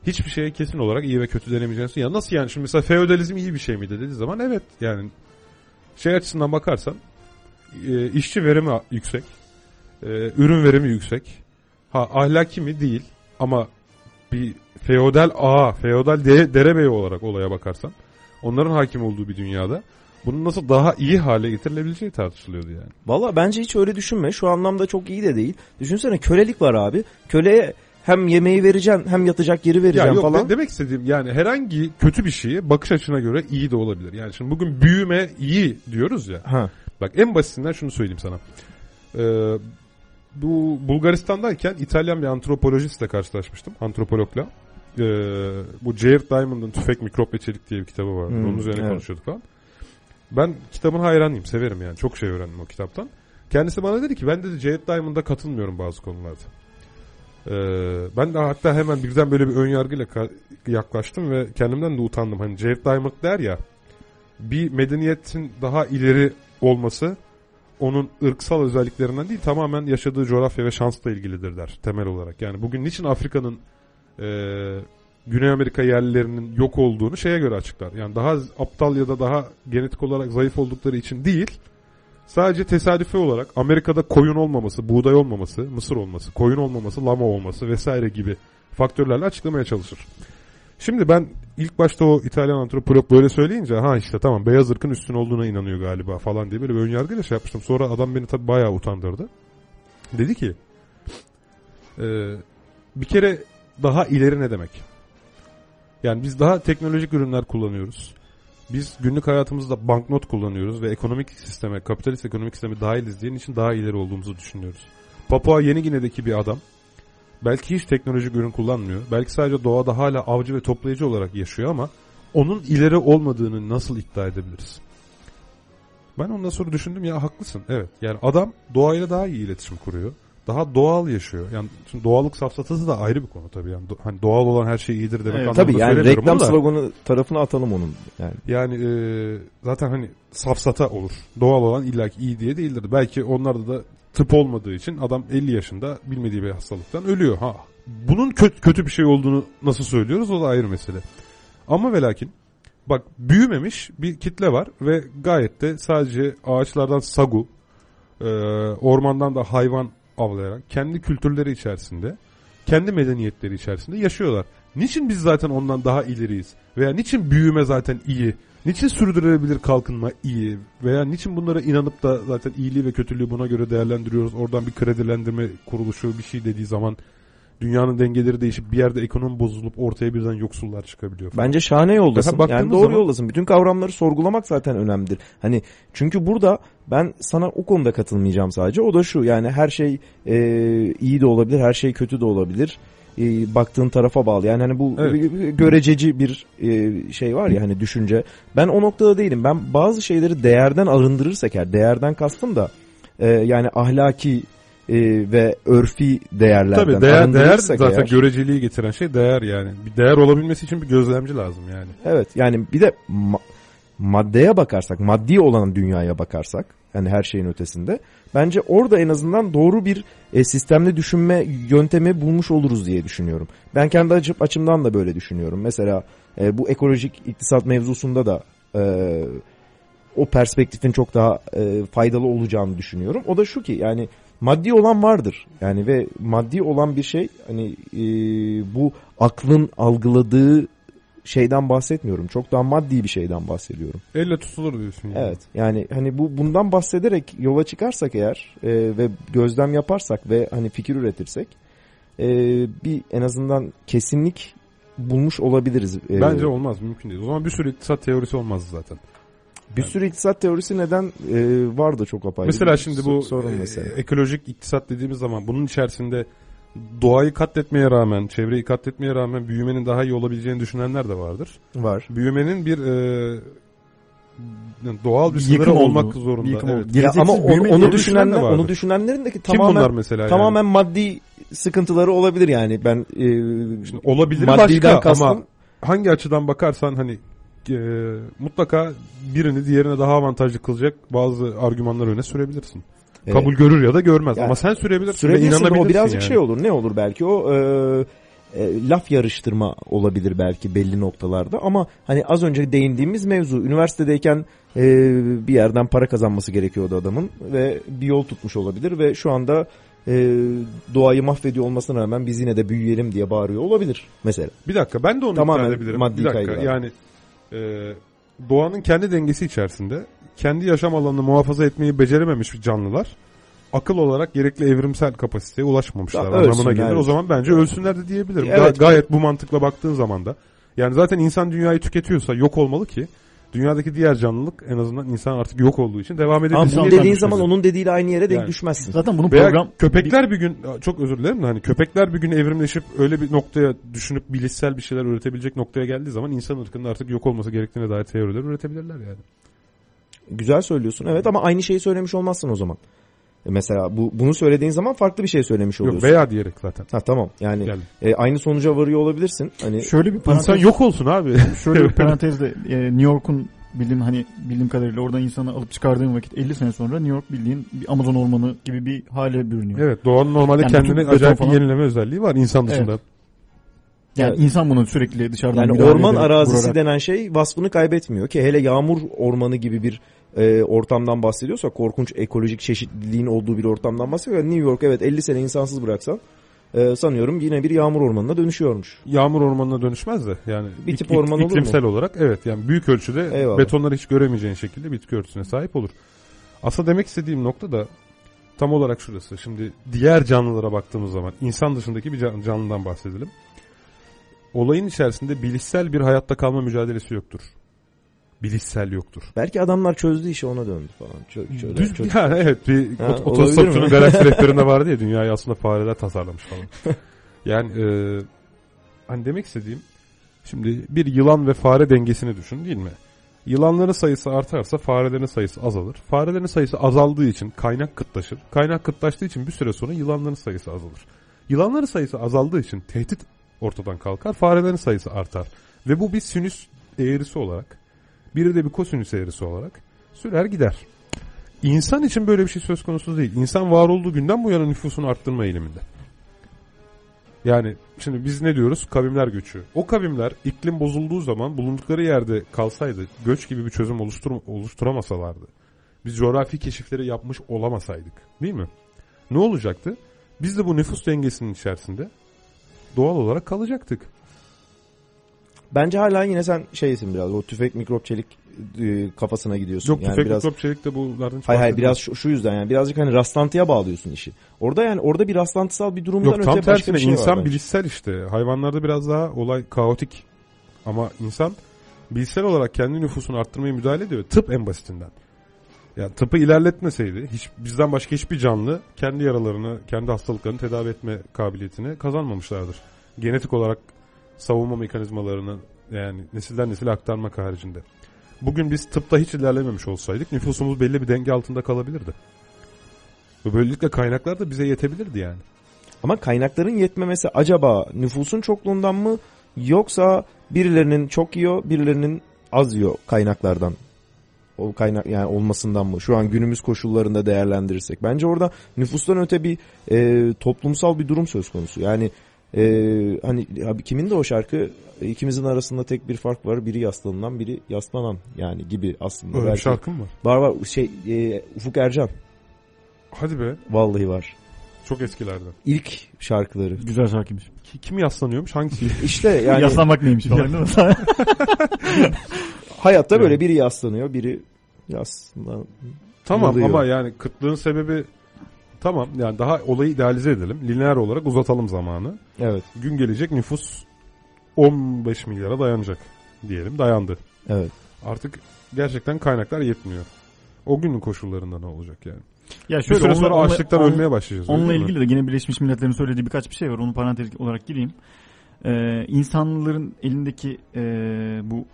hiçbir şeye kesin olarak iyi ve kötü denemeyeceğini ya nasıl yani şimdi mesela feodalizm iyi bir şey miydi dediği zaman evet yani şey açısından bakarsan e, işçi verimi yüksek, e, ürün verimi yüksek. Ha ahlaki mi değil ama bir feodal ağa, feodal de, derebey olarak olaya bakarsan onların hakim olduğu bir dünyada bunun nasıl daha iyi hale getirilebileceği tartışılıyordu yani. Valla bence hiç öyle düşünme. Şu anlamda çok iyi de değil. Düşünsene kölelik var abi. Köleye hem yemeği vereceksin hem yatacak yeri Ya vereceksin yok falan. de- demek istediğim yani herhangi kötü bir şeyi bakış açına göre iyi de olabilir. Yani şimdi bugün büyüme iyi diyoruz ya. Ha. Bak en basitinden şunu söyleyeyim sana. Ee, bu Bulgaristan'dayken İtalyan bir antropolojistle karşılaşmıştım. Antropologla. Ee, bu Jared Diamond'ın Tüfek, Mikrop ve Çelik diye bir kitabı vardı. Hmm, Onun üzerine evet. konuşuyorduk falan. Ben kitabın hayranıyım. Severim yani. Çok şey öğrendim o kitaptan. Kendisi bana dedi ki ben dedi Jared Diamond'a katılmıyorum bazı konularda. Ee, ben de hatta hemen birden böyle bir ön yargıyla yaklaştım ve kendimden de utandım. Hani Jared Diamond der ya bir medeniyetin daha ileri olması onun ırksal özelliklerinden değil tamamen yaşadığı coğrafya ve şansla ilgilidir der temel olarak. Yani bugün niçin Afrika'nın e, Güney Amerika yerlilerinin yok olduğunu şeye göre açıklar. Yani daha aptal ya da daha genetik olarak zayıf oldukları için değil sadece tesadüfi olarak Amerika'da koyun olmaması, buğday olmaması, mısır olması, koyun olmaması, lama olması vesaire gibi faktörlerle açıklamaya çalışır. Şimdi ben ilk başta o İtalyan antropolog böyle söyleyince ha işte tamam beyaz ırkın üstün olduğuna inanıyor galiba falan diye böyle bir önyargıyla şey yapmıştım. Sonra adam beni tabii bayağı utandırdı. Dedi ki e, bir kere daha ileri ne demek? Yani biz daha teknolojik ürünler kullanıyoruz. Biz günlük hayatımızda banknot kullanıyoruz ve ekonomik sisteme, kapitalist ekonomik sisteme dahiliz diye için daha ileri olduğumuzu düşünüyoruz. Papua Yeni Gine'deki bir adam belki hiç teknolojik ürün kullanmıyor. Belki sadece doğada hala avcı ve toplayıcı olarak yaşıyor ama onun ileri olmadığını nasıl iddia edebiliriz? Ben ondan sonra düşündüm ya haklısın. Evet. Yani adam doğayla daha iyi iletişim kuruyor. Daha doğal yaşıyor. Yani şimdi doğallık safsatası da ayrı bir konu tabii. Yani do- hani doğal olan her şey iyidir demek Evet, anlamında Tabii yani söylemiyorum reklam da. sloganı tarafına atalım onun. Yani Yani e, zaten hani safsata olur. Doğal olan illaki iyi diye değildir. Belki onlarda da tıp olmadığı için adam 50 yaşında bilmediği bir hastalıktan ölüyor. Ha bunun kötü, kötü bir şey olduğunu nasıl söylüyoruz o da ayrı mesele. Ama ve lakin bak büyümemiş bir kitle var ve gayet de sadece ağaçlardan sagu, e, ormandan da hayvan avlayarak kendi kültürleri içerisinde, kendi medeniyetleri içerisinde yaşıyorlar. Niçin biz zaten ondan daha ileriyiz? Veya niçin büyüme zaten iyi? Niçin sürdürülebilir kalkınma iyi? Veya niçin bunlara inanıp da zaten iyiliği ve kötülüğü buna göre değerlendiriyoruz? Oradan bir kredilendirme kuruluşu bir şey dediği zaman dünyanın dengeleri değişip bir yerde ekonomi bozulup ortaya birden yoksullar çıkabiliyor. falan. Bence şahane yoldasın. Baktığımız Yani doğru zaman- yoldasın. Bütün kavramları sorgulamak zaten önemlidir. Hani çünkü burada ben sana o konuda katılmayacağım sadece. O da şu yani her şey e, iyi de olabilir, her şey kötü de olabilir. E, baktığın tarafa bağlı. Yani hani bu Evet. bir- görececi bir e, şey var ya hani düşünce. Ben o noktada değilim. Ben bazı şeyleri değerden arındırırsak eğer değerden kastım da e, yani ahlaki e, ve örfi değerlerden Tabii değer, değer zaten eğer- göreceliği getiren şey değer yani. Bir değer olabilmesi için bir gözlemci lazım yani. Evet yani bir de ma- maddeye bakarsak, maddi olan dünyaya bakarsak yani her şeyin ötesinde bence orada en azından doğru bir e, sistemli düşünme yöntemi bulmuş oluruz diye düşünüyorum. Ben kendi açı- açımdan da böyle düşünüyorum. Mesela e, bu ekolojik iktisat mevzusunda da e, o perspektifin çok daha e, faydalı olacağını düşünüyorum. O da şu ki yani maddi olan vardır. Yani ve maddi olan bir şey hani e, bu aklın algıladığı şeyden bahsetmiyorum. Çok daha maddi bir şeyden bahsediyorum. Elle tutulur diyorsun yani. Evet. Yani hani bu bundan bahsederek yola çıkarsak eğer e, ve gözlem yaparsak ve hani fikir üretirsek e, bir en azından kesinlik bulmuş olabiliriz. E, Bence olmaz mümkün değil. O zaman bir sürü iktisat teorisi olmaz zaten. Bir sürü iktisat teorisi neden e, var da çok apayrı. Mesela şimdi bu sorun e, mesela. ekolojik iktisat dediğimiz zaman bunun içerisinde doğayı katletmeye rağmen, çevreyi katletmeye rağmen büyümenin daha iyi olabileceğini düşünenler de vardır. var. Büyümenin bir e, doğal bir sınırı olduğu, olmak zorunda. yıkım evet. Ya ama onu, onu düşünen düşünenler, onu düşünenlerin de ki Kim tamamen bunlar mesela? yani? tamamen maddi sıkıntıları olabilir yani. Ben e, Şimdi olabilir maddiden başka kastım ama hangi açıdan bakarsan hani e, mutlaka birini diğerine daha avantajlı kılacak bazı argümanlar öne sürebilirsin. e, Kabul görür ya da görmez Yani ama sen sürebilirsin ve Sürebilirsin inanabilirsin o birazcık yani. şey olur. Ne olur belki o e, e, laf yarıştırma olabilir belki belli noktalarda ama hani az önce değindiğimiz mevzu üniversitedeyken e, bir yerden para kazanması gerekiyordu adamın ve bir yol tutmuş olabilir ve şu anda e, doğayı mahvediyor olmasına rağmen biz yine de büyüyelim diye bağırıyor olabilir mesela. Bir dakika ben de onu Tamamen iddia edebilirim. maddi bir dakika kaygılar. yani e, doğanın kendi dengesi içerisinde kendi yaşam alanını muhafaza etmeyi becerememiş canlılar akıl olarak gerekli evrimsel kapasiteye ulaşmamışlar Ya anlamına gelir. O zaman bence ölsünler de diyebilirim. Evet. Ga- gayet bu mantıkla baktığın zaman da. Yani zaten insan dünyayı tüketiyorsa yok olmalı ki dünyadaki diğer canlılık en azından insan artık yok olduğu için devam Ama edebilsin. bunu dediğin zaman onun dediğiyle aynı yere denk Yani. düşmezsin. Zaten bunu Veya program köpekler bir gün çok özür dilerim de hani köpekler bir gün evrimleşip öyle bir noktaya düşünüp bilişsel bir şeyler üretebilecek noktaya geldiği zaman insan ırkının artık yok olması gerektiğine dair teoriler üretebilirler yani. Güzel söylüyorsun evet ama aynı şeyi söylemiş olmazsın o zaman. E Mesela bu bunu söylediğin zaman farklı bir şey söylemiş Yok oluyorsun. veya diyerek zaten. Ha tamam. Yani e, aynı sonuca varıyor olabilirsin. Hani şöyle bir parantez, İnsan yok olsun abi. şöyle bir parantezde e, New York'un bildiğim hani bildiğim kadarıyla oradan insanı alıp çıkardığın vakit 50 sene sonra New York bildiğin bir Amazon ormanı gibi bir hale bürünüyor. evet doğanın normalde Yani kendine acayip bir falan- yenileme özelliği var insan dışında. Yani Evet. insan bunu sürekli dışarıdan yani orman arazisi vurarak- denen şey vasfını kaybetmiyor ki hele yağmur ormanı gibi bir e, ortamdan bahsediyorsak korkunç ekolojik çeşitliliğin olduğu bir ortamdan bahsediyorsak New York evet 50 sene insansız bıraksan e, sanıyorum yine bir yağmur ormanına dönüşüyormuş. Yağmur ormanına dönüşmez de yani Bir tip ik- orman olur mu? iklimsel olarak evet yani büyük ölçüde Eyvallah. betonları hiç göremeyeceğin şekilde bitki örtüsüne sahip olur. Aslında demek istediğim nokta da tam olarak şurası. Şimdi diğer canlılara baktığımız zaman insan dışındaki bir can- canlıdan bahsedelim. Olayın içerisinde bilişsel bir hayatta kalma mücadelesi yoktur. Bilişsel yoktur. Belki adamlar çözdü işi ona döndü falan. Çö, çö, Düz, çö- yani evet bir Ha, otostopçunun galaksi rehberinde vardı ya dünyayı aslında fareler tasarlamış falan. yani e, hani demek istediğim Şimdi bir yılan ve fare dengesini düşün değil mi? Yılanların sayısı artarsa farelerin sayısı azalır. Farelerin sayısı azaldığı için kaynak kıtlaşır. Kaynak kıtlaştığı için bir süre sonra yılanların sayısı azalır. Yılanların sayısı azaldığı için tehdit ortadan kalkar. Farelerin sayısı artar. Ve bu bir sinüs eğrisi olarak, biri de bir kosinüs eğrisi olarak sürer gider. İnsan için böyle bir şey söz konusu değil. İnsan var olduğu günden bu yana nüfusunu arttırma eğiliminde. Yani şimdi biz ne diyoruz? Kavimler göçü. O kavimler iklim bozulduğu zaman bulundukları yerde kalsaydı, göç gibi bir çözüm oluştur oluşturamasalardı. Biz coğrafi keşifleri yapmış olamasaydık. Değil mi? Ne olacaktı? Biz de bu nüfus dengesinin içerisinde doğal olarak kalacaktık. Bence hala yine sen şeysin biraz o tüfek mikrop çelik e, kafasına gidiyorsun. Yok yani tüfek biraz mikrop çelik de bunlardan Hayır hayır biraz şu, şu yüzden yani birazcık hani rastlantıya bağlıyorsun işi. Orada yani orada bir rastlantısal bir durumdan Yok öte başka tersine bir şey insan var. bence. bilişsel işte. Hayvanlarda biraz daha olay kaotik. Ama insan bilişsel olarak kendi nüfusunu arttırmaya müdahale ediyor. Tıp en basitinden. Yani tıpı ilerletmeseydi hiç bizden başka hiçbir canlı kendi yaralarını, kendi hastalıklarını tedavi etme kabiliyetini kazanmamışlardır. Genetik olarak savunma mekanizmalarını yani nesilden nesile aktarmak haricinde. Bugün biz tıpta hiç ilerlememiş olsaydık nüfusumuz belli bir denge altında kalabilirdi. Ve böylelikle kaynaklar da bize yetebilirdi yani. Ama kaynakların yetmemesi acaba nüfusun çokluğundan mı yoksa birilerinin çok yiyor birilerinin az yiyor kaynaklardan o kaynak yani olmasından mı? Şu an günümüz koşullarında değerlendirirsek. Bence orada nüfustan öte bir e, toplumsal bir durum söz konusu. Yani e, hani abi kimin de o şarkı ikimizin arasında tek bir fark var. Biri yaslanılan biri yaslanan yani gibi aslında. Öyle bir Belki- şarkım var. Var var şey e, Ufuk Ercan Hadi be. vallahi var. Çok eskilerden. İlk şarkıları. Güzel şarkıymış. Ki- Kim yaslanıyormuş? Hangisi? İşte yani Yaslanmak neymiş falan değil mi? hayatta böyle biri yaslanıyor, biri yaslan. tamam Yalıyor. ama yani kıtlığın sebebi tamam yani daha olayı idealize edelim. Lineer olarak uzatalım zamanı. Evet, Gün gelecek nüfus 15 milyara dayanacak diyelim. Dayandı. evet. Artık gerçekten kaynaklar yetmiyor. O günün koşullarında ne olacak yani? ya Bir süre sonra onunla- açlıktan onunla- ölmeye başlayacağız. Onunla ilgili de yine Birleşmiş Milletler'in söylediği birkaç bir şey var. Onu parantez olarak gireyim. Ee, insanların elindeki e, bu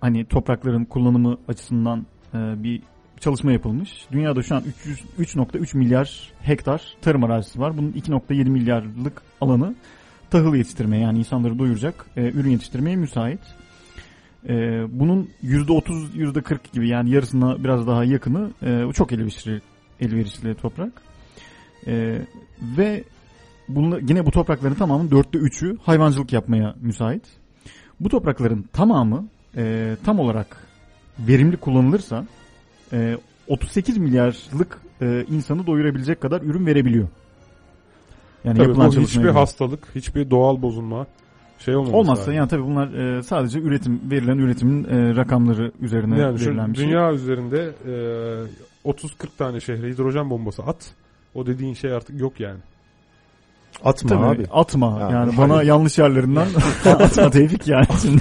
hani toprakların kullanımı açısından e, bir çalışma yapılmış. Dünyada şu an 300 3.3 milyar hektar tarım arazisi var. Bunun 2.7 milyarlık alanı tahıl yetiştirmeye yani insanları doyuracak e, ürün yetiştirmeye müsait. E, bunun %30 %40 gibi yani yarısına biraz daha yakını e, çok elverişli, elverişli toprak. E, ve bunla, yine bu toprakların tamamının dörtte üçü hayvancılık yapmaya müsait. Bu toprakların tamamı e, tam olarak verimli kullanılırsa e, 38 milyarlık e, insanı doyurabilecek kadar ürün verebiliyor. Yani Tabii yapılan bu hiçbir göre. hastalık, hiçbir doğal bozulma şey olmaması Olmazsa lazım. yani tabii bunlar e, sadece üretim verilen üretimin e, rakamları üzerine Yani verilen bir şey. dünya üzerinde e, 30-40 tane şehre hidrojen bombası at. O dediğin şey artık yok yani. Atma Tabii abi. atma. Ya, yani hayır. bana yanlış yerlerinden atma Tevfik yani. Şimdi.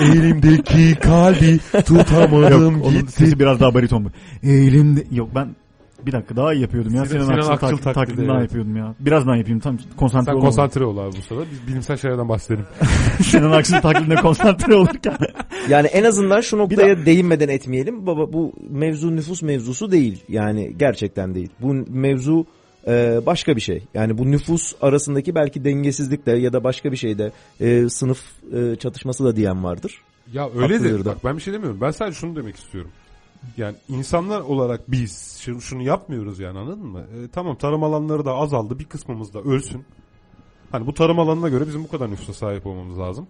Elimdeki kalbi tutamadım Yok, onun sesi biraz daha bariton bu. Elimde yok ben bir dakika daha iyi yapıyordum ya. Sinan- Sinan, Akçıl, Akçıl taklidi, taklidi, daha evet. yapıyordum ya. Biraz daha yapayım tam konsantre Sen olamadım. konsantre ol abi bu sırada. Biz bilimsel şeylerden bahsedelim. Sinan Akçıl taklidine konsantre olurken. Yani en azından şu noktaya değinmeden etmeyelim. Baba bu mevzu nüfus mevzusu değil. Yani gerçekten değil. Bu mevzu e, başka bir şey. Yani bu nüfus arasındaki belki dengesizlik de ya da başka bir şeyde e, sınıf e, çatışması da diyen vardır. Ya. Haklıdır da. Bak ben bir şey demiyorum. Ben sadece şunu demek istiyorum. Yani insanlar olarak biz şunu, şunu yapmıyoruz yani anladın mı? E, tamam tarım alanları da azaldı. Bir kısmımız da ölsün. Hani bu tarım alanına göre bizim bu kadar nüfusa sahip olmamız lazım.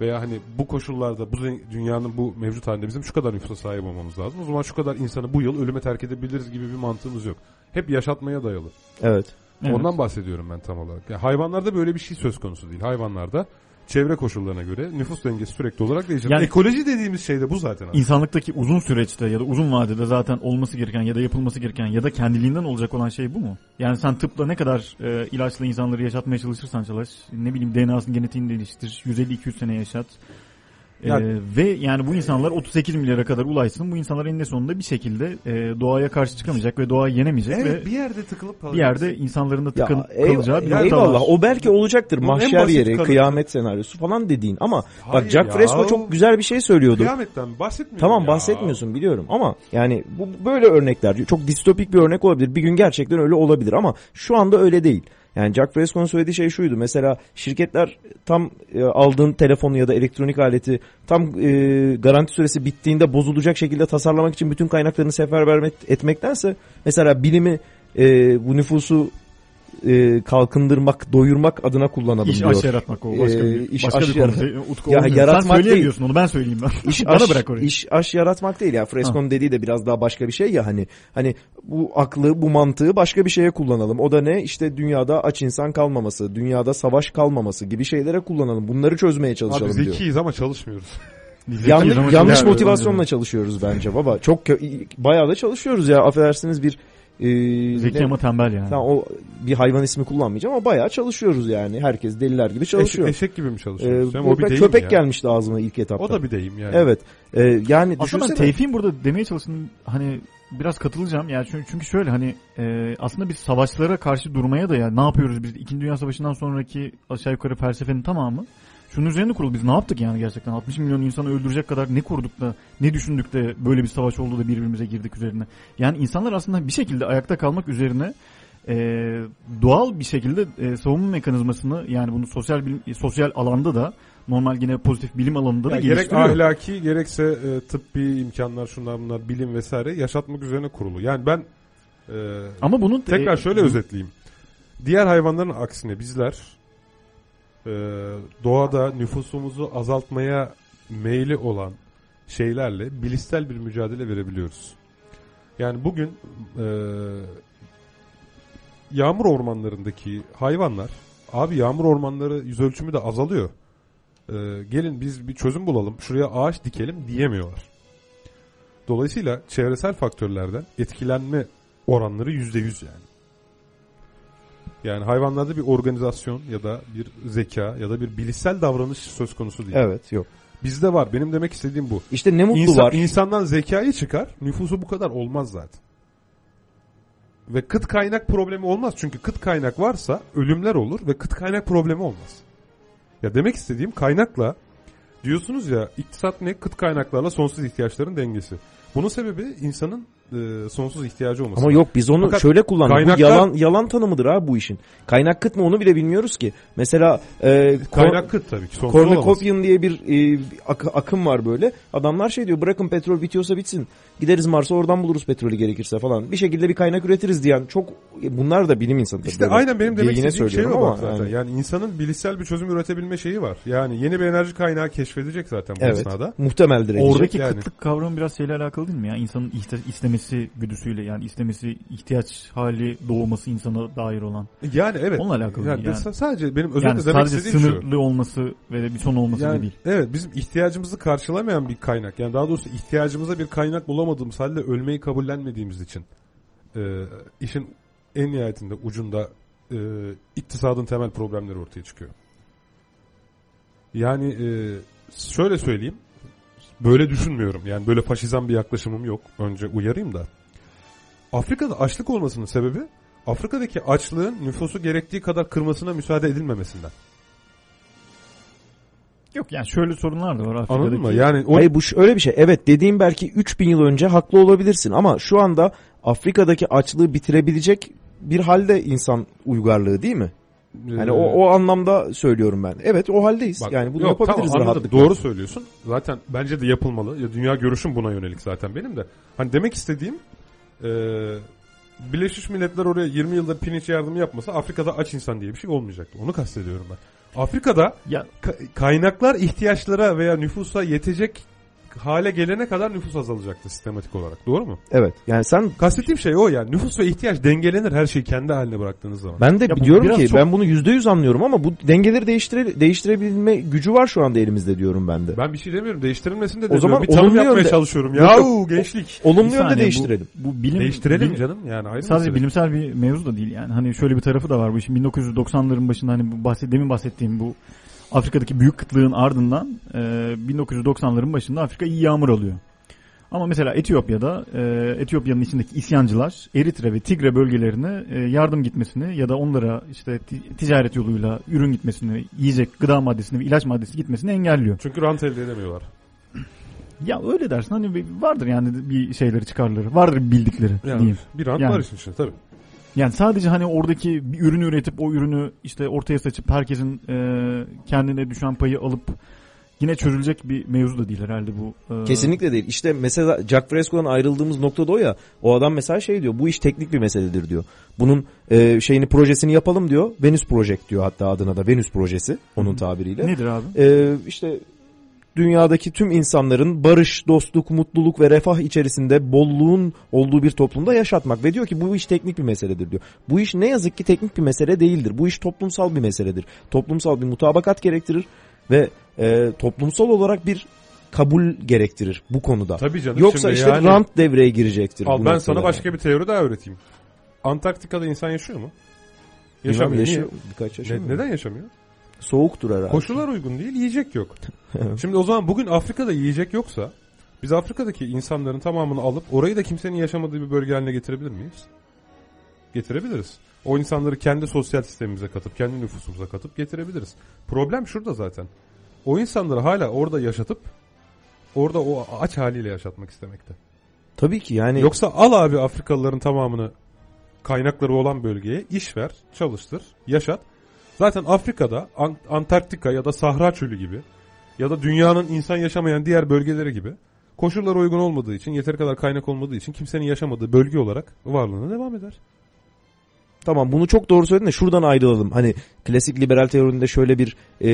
Veya hani bu koşullarda bu dünyanın bu mevcut halinde bizim şu kadar nüfusa sahip olmamız lazım. O zaman şu kadar insanı bu yıl ölüme terk edebiliriz gibi bir mantığımız yok. Hep yaşatmaya dayalı. Evet. Evet. Ondan bahsediyorum ben tam olarak. Yani hayvanlarda böyle bir şey söz konusu değil. Hayvanlarda çevre koşullarına göre nüfus dengesi sürekli olarak değişir. Yani- Ekoloji dediğimiz şey de bu zaten. İnsanlıktaki uzun süreçte ya da uzun vadede zaten olması gereken ya da yapılması gereken ya da kendiliğinden olacak olan şey bu mu? Yani sen tıpla ne kadar e, ilaçla insanları yaşatmaya çalışırsan çalış, ne bileyim DNA'sını genetiğini değiştir, 150-200 sene yaşat. Yani- Ee, ve yani bu insanlar 38 milyara kadar ulaşsın. Bu insanlar eninde sonunda bir şekilde e, doğaya karşı çıkamayacak ve doğayı yenemeyecek Evet ve bir yerde tıkılıp bir yerde insanların da Ya, tıkın, eyv- kalacağı bir ya nokta eyvallah var. o belki olacaktır mahşer yeri, kanıtı- kıyamet senaryosu falan dediğin ama Hayır bak Jack ya. Fresco çok güzel bir şey söylüyordu. Kıyametten bahsetmiyorum Tamam ya. bahsetmiyorsun biliyorum ama yani bu böyle örnekler çok distopik bir örnek olabilir. Bir gün gerçekten öyle olabilir ama şu anda öyle değil. Yani Jack Fresco'nun söylediği şey şuydu. Mesela şirketler tam e, aldığın telefonu ya da elektronik aleti tam e, garanti süresi bittiğinde bozulacak şekilde tasarlamak için bütün kaynaklarını seferber et- etmektense mesela bilimi e, bu nüfusu e, kalkındırmak, doyurmak adına kullanalım İş diyor. aş yaratmak o başka Ee, bir, iş başka aş bir konu. yarat- Utku Ya yaratmak Sen değil. söyleyemiyorsun onu ben söyleyeyim ben. İş Bana aş, bırak orayı. iş aş yaratmak değil ya. Fresco'nun dediği de biraz daha başka bir şey ya hani hani bu aklı, bu mantığı başka bir şeye kullanalım. O da ne? İşte dünyada aç insan kalmaması, dünyada savaş kalmaması gibi şeylere kullanalım. Bunları çözmeye Abi çalışalım diyor. zekiyiz ama çalışmıyoruz. Yanlış, yanlış motivasyonla çalışıyoruz bence baba. Çok bayağı da çalışıyoruz ya. Affedersiniz bir e, Zeki ne- ama tembel yani. Tamam, o bir hayvan ismi kullanmayacağım ama bayağı çalışıyoruz yani. Herkes deliler gibi çalışıyor. Eşek, eşek gibi mi Ee, çalışıyoruz? Bu- o bir deyim köpek ya. gelmişti ağzıma ilk etapta. O da bir deyim yani. Evet. Ee, yani Aslında ben düşünsene. Tevfik'in burada demeye çalıştığım hani biraz katılacağım. Yani çünkü, çünkü şöyle hani e, aslında biz savaşlara karşı durmaya da ya ne yapıyoruz biz? İkinci Dünya Savaşı'ndan sonraki aşağı yukarı felsefenin tamamı şunun üzerine kurulu. Biz ne yaptık yani gerçekten? 60 milyon insanı öldürecek kadar ne kurduk da ne düşündük de böyle bir savaş oldu da birbirimize girdik üzerine. Yani insanlar aslında bir şekilde ayakta kalmak üzerine e, doğal bir şekilde e, savunma mekanizmasını yani bunu sosyal bilim, sosyal alanda da normal yine pozitif bilim alanında da Ya gerek ahlaki gerekse e, tıbbi imkanlar şunlar bunlar bilim vesaire yaşatmak üzerine kurulu. Yani ben e, Ama bunun tekrar e, şöyle özetleyeyim. Diğer hayvanların aksine bizler e, doğada nüfusumuzu azaltmaya meyli olan şeylerle bilişsel bir mücadele verebiliyoruz. Yani bugün e, yağmur ormanlarındaki hayvanlar abi yağmur ormanları yüz ölçümü de azalıyor. E, gelin biz bir çözüm bulalım şuraya ağaç dikelim diyemiyorlar. Dolayısıyla çevresel faktörlerden etkilenme oranları yüzde yüz yani. Yani hayvanlarda bir organizasyon ya da bir zeka ya da bir bilişsel davranış söz konusu değil. Evet yok. Bizde var. Benim demek istediğim bu. İşte ne mutlu İnsan, var. insandan zekayı çıkar. Nüfusu bu kadar olmaz zaten. Ve kıt kaynak problemi olmaz. Çünkü kıt kaynak varsa ölümler olur ve kıt kaynak problemi olmaz. Ya demek istediğim kaynakla diyorsunuz ya iktisat ne? Kıt kaynaklarla sonsuz ihtiyaçların dengesi. Bunun sebebi insanın e, sonsuz ihtiyacı olması. Ama yok biz onu Fakat şöyle kullandık. Bu kaynaklar- yalan yalan tanımıdır abi bu işin. Kaynak kıt mı onu bile bilmiyoruz ki. Mesela e, Kaynak kıt tabii ki. Sonsuz olamaz. Cornucopian diye bir e, ak- akım var böyle. Adamlar şey diyor bırakın petrol bitiyorsa bitsin. Gideriz Mars'a oradan buluruz petrolü gerekirse falan. Bir şekilde bir kaynak üretiriz diyen çok bunlar da bilim insanı tabii. İşte böyle aynen benim demek istediğim şey o zaten. yani. Yani. insanın bilişsel bir çözüm üretebilme şeyi var. Yani yeni bir enerji kaynağı keşfedecek zaten bu Evet. esnada. Muhtemeldir. Oradaki yani. kıtlık kavramı biraz şeyle alakalı değil mi ya? İnsanın iste- istemesi güdüsüyle yani istemesi ihtiyaç hali doğması insana dair olan. Yani evet. Onunla alakalı Yani, yani. sa- sadece benim özetle yani demek sadece istediğim şu. sınırlı olması ve bir son olması Yani, değil. evet bizim ihtiyacımızı karşılamayan bir kaynak. Yani daha doğrusu ihtiyacımıza bir kaynak bulamadığımız halde ölmeyi kabullenmediğimiz için e, işin en nihayetinde ucunda e, iktisadın temel problemleri ortaya çıkıyor. Yani e, şöyle söyleyeyim. Böyle düşünmüyorum. Yani böyle faşizan bir yaklaşımım yok. Önce uyarayım da. Afrika'da açlık olmasının sebebi Afrika'daki açlığın nüfusu gerektiği kadar kırmasına müsaade edilmemesinden. Yok yani şöyle sorunlar da var Afrika'daki. Anladın mı? Yani o Hayır bu öyle bir şey. Evet dediğim belki 3000 yıl önce haklı olabilirsin ama şu anda Afrika'daki açlığı bitirebilecek bir halde insan uygarlığı değil mi? Yani o, o anlamda söylüyorum ben. Evet o haldeyiz. Bak, yani bunu yok, yapabiliriz tamam, rahatlıkla. Doğru söylüyorsun. Zaten bence de yapılmalı. Ya dünya görüşüm buna yönelik zaten benim de. Hani demek istediğim e, Birleşmiş Milletler oraya 20 yıldır pirinç yardımı yapmasa Afrika'da aç insan diye bir şey olmayacaktı. Onu kastediyorum ben. Afrika'da Ya ka- kaynaklar ihtiyaçlara veya nüfusa yetecek hale gelene kadar nüfus azalacaktı sistematik olarak. Doğru mu? Evet. Yani sen Kastettiğim şey o yani. Nüfus ve ihtiyaç dengelenir her şeyi kendi haline bıraktığınız zaman. ben de Ya biliyorum ki çok- ben bunu %100 anlıyorum ama bu dengeleri değiştire, değiştirebilme gücü var şu anda elimizde diyorum ben de. Ben bir şey demiyorum. Değiştirilmesini de O demiyorum. zaman bir tanım yapmaya yönde- çalışıyorum. Yahu gençlik. Olumlu bir yönde saniye, değiştirelim. Bu, bu bilim Değiştirelim bilim- canım yani ayrı Sadece mesele. bilimsel bir mevzu da değil yani. Hani şöyle bir tarafı da var bu işin. 1990'ların başında hani bu bahset, demin bahsettiğim bu Afrika'daki büyük kıtlığın ardından e, 1990'ların başında Afrika iyi yağmur alıyor. Ama mesela Etiyopya'da e, Etiyopya'nın içindeki isyancılar Eritre ve Tigre bölgelerine e, yardım gitmesini ya da onlara işte ti- ticaret yoluyla ürün gitmesini, yiyecek gıda maddesini ve ilaç maddesi gitmesini engelliyor. Çünkü rant elde edemiyorlar. Ya öyle dersin hani vardır yani bir şeyleri çıkarları, vardır bildikleri Yani diyeyim. bir rant Yani. var işin içinde tabii. Yani sadece hani oradaki bir ürünü üretip o ürünü işte ortaya saçıp herkesin e, kendine düşen payı alıp yine çözülecek bir mevzu da değil herhalde bu. e, Kesinlikle değil. İşte mesela Jack Fresco'dan ayrıldığımız noktada o ya. O adam mesela şey diyor. Bu iş teknik bir meseledir diyor. Bunun e, şeyini projesini yapalım diyor. Venüs Project diyor hatta adına da Venüs projesi onun tabiriyle. Nedir abi? E, işte dünyadaki tüm insanların barış, dostluk, mutluluk ve refah içerisinde bolluğun olduğu bir toplumda yaşatmak. Ve diyor ki bu iş teknik bir meseledir diyor. Bu iş ne yazık ki teknik bir mesele değildir. Bu iş toplumsal bir meseledir. Toplumsal bir mutabakat gerektirir ve e, toplumsal olarak bir kabul gerektirir bu konuda. Tabii canım. Yoksa işte yani- rant devreye girecektir. Al ben sana başka yani. bir teori daha öğreteyim. Antarktika'da insan yaşıyor mu? Yaşamıyor. yaşıyor. Niye? Birkaç Ne- yaşıyor. neden yaşamıyor? Soğuktur herhalde. Koşullar uygun değil, yiyecek yok. Şimdi o zaman bugün Afrika'da yiyecek yoksa biz Afrika'daki insanların tamamını alıp orayı da kimsenin yaşamadığı bir bölge haline getirebilir miyiz? Getirebiliriz. O insanları kendi sosyal sistemimize katıp, kendi nüfusumuza katıp getirebiliriz. Problem şurada zaten. O insanları hala orada yaşatıp orada o aç haliyle yaşatmak istemekte. Tabii ki yani Yoksa al abi Afrikalıların tamamını kaynakları olan bölgeye iş ver, çalıştır, yaşat. Zaten Afrika'da Ant- Antarktika ya da Sahra Çölü gibi ya da dünyanın insan yaşamayan diğer bölgeleri gibi koşullar uygun olmadığı için, yeteri kadar kaynak olmadığı için kimsenin yaşamadığı bölge olarak varlığına devam eder. Tamam bunu çok doğru söyledin de şuradan ayrılalım. Hani klasik liberal teorinde şöyle bir e,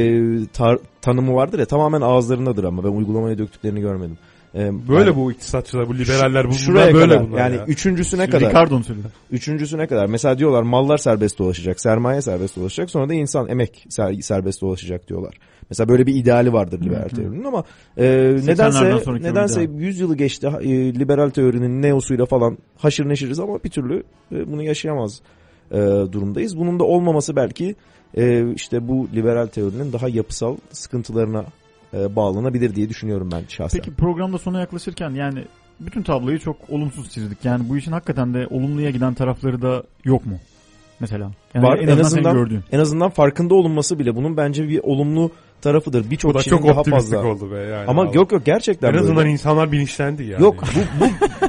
tar- tanımı vardır ya tamamen ağızlarındadır ama ben uygulamaya döktüklerini görmedim. E, Böyle yani bu iktisatçılar, bu liberaller, bu şuraya böyle kadar bunlar yani ya. üçüncüsüne kadar. Ricardo'nun söyledi. Üçüncüsüne kadar. Mesela diyorlar mallar serbest dolaşacak, sermaye serbest dolaşacak. Sonra da insan emek ser- serbest dolaşacak diyorlar. Mesela böyle bir ideali vardır liberal teorinin ama e, 80'lerden nedense nedense ideal. 100 yılı geçti e, liberal teorinin neosuyla falan haşır neşiriz ama bir türlü e, bunu yaşayamaz e, durumdayız. Bunun da olmaması belki e, işte bu liberal teorinin daha yapısal sıkıntılarına e, bağlanabilir diye düşünüyorum ben şahsen. Peki programda sona yaklaşırken yani bütün tabloyu çok olumsuz çizdik. Yani bu işin hakikaten de olumluya giden tarafları da yok mu? Mesela. Yani Var. en, En azından. En azından farkında olunması bile bunun bence bir olumlu tarafıdır. Birçok kişinin çok daha fazla. oldu be yani. Ama Vallahi. yok yok gerçekten en böyle. azından insanlar bilinçlendi yani. Yok bu, bu,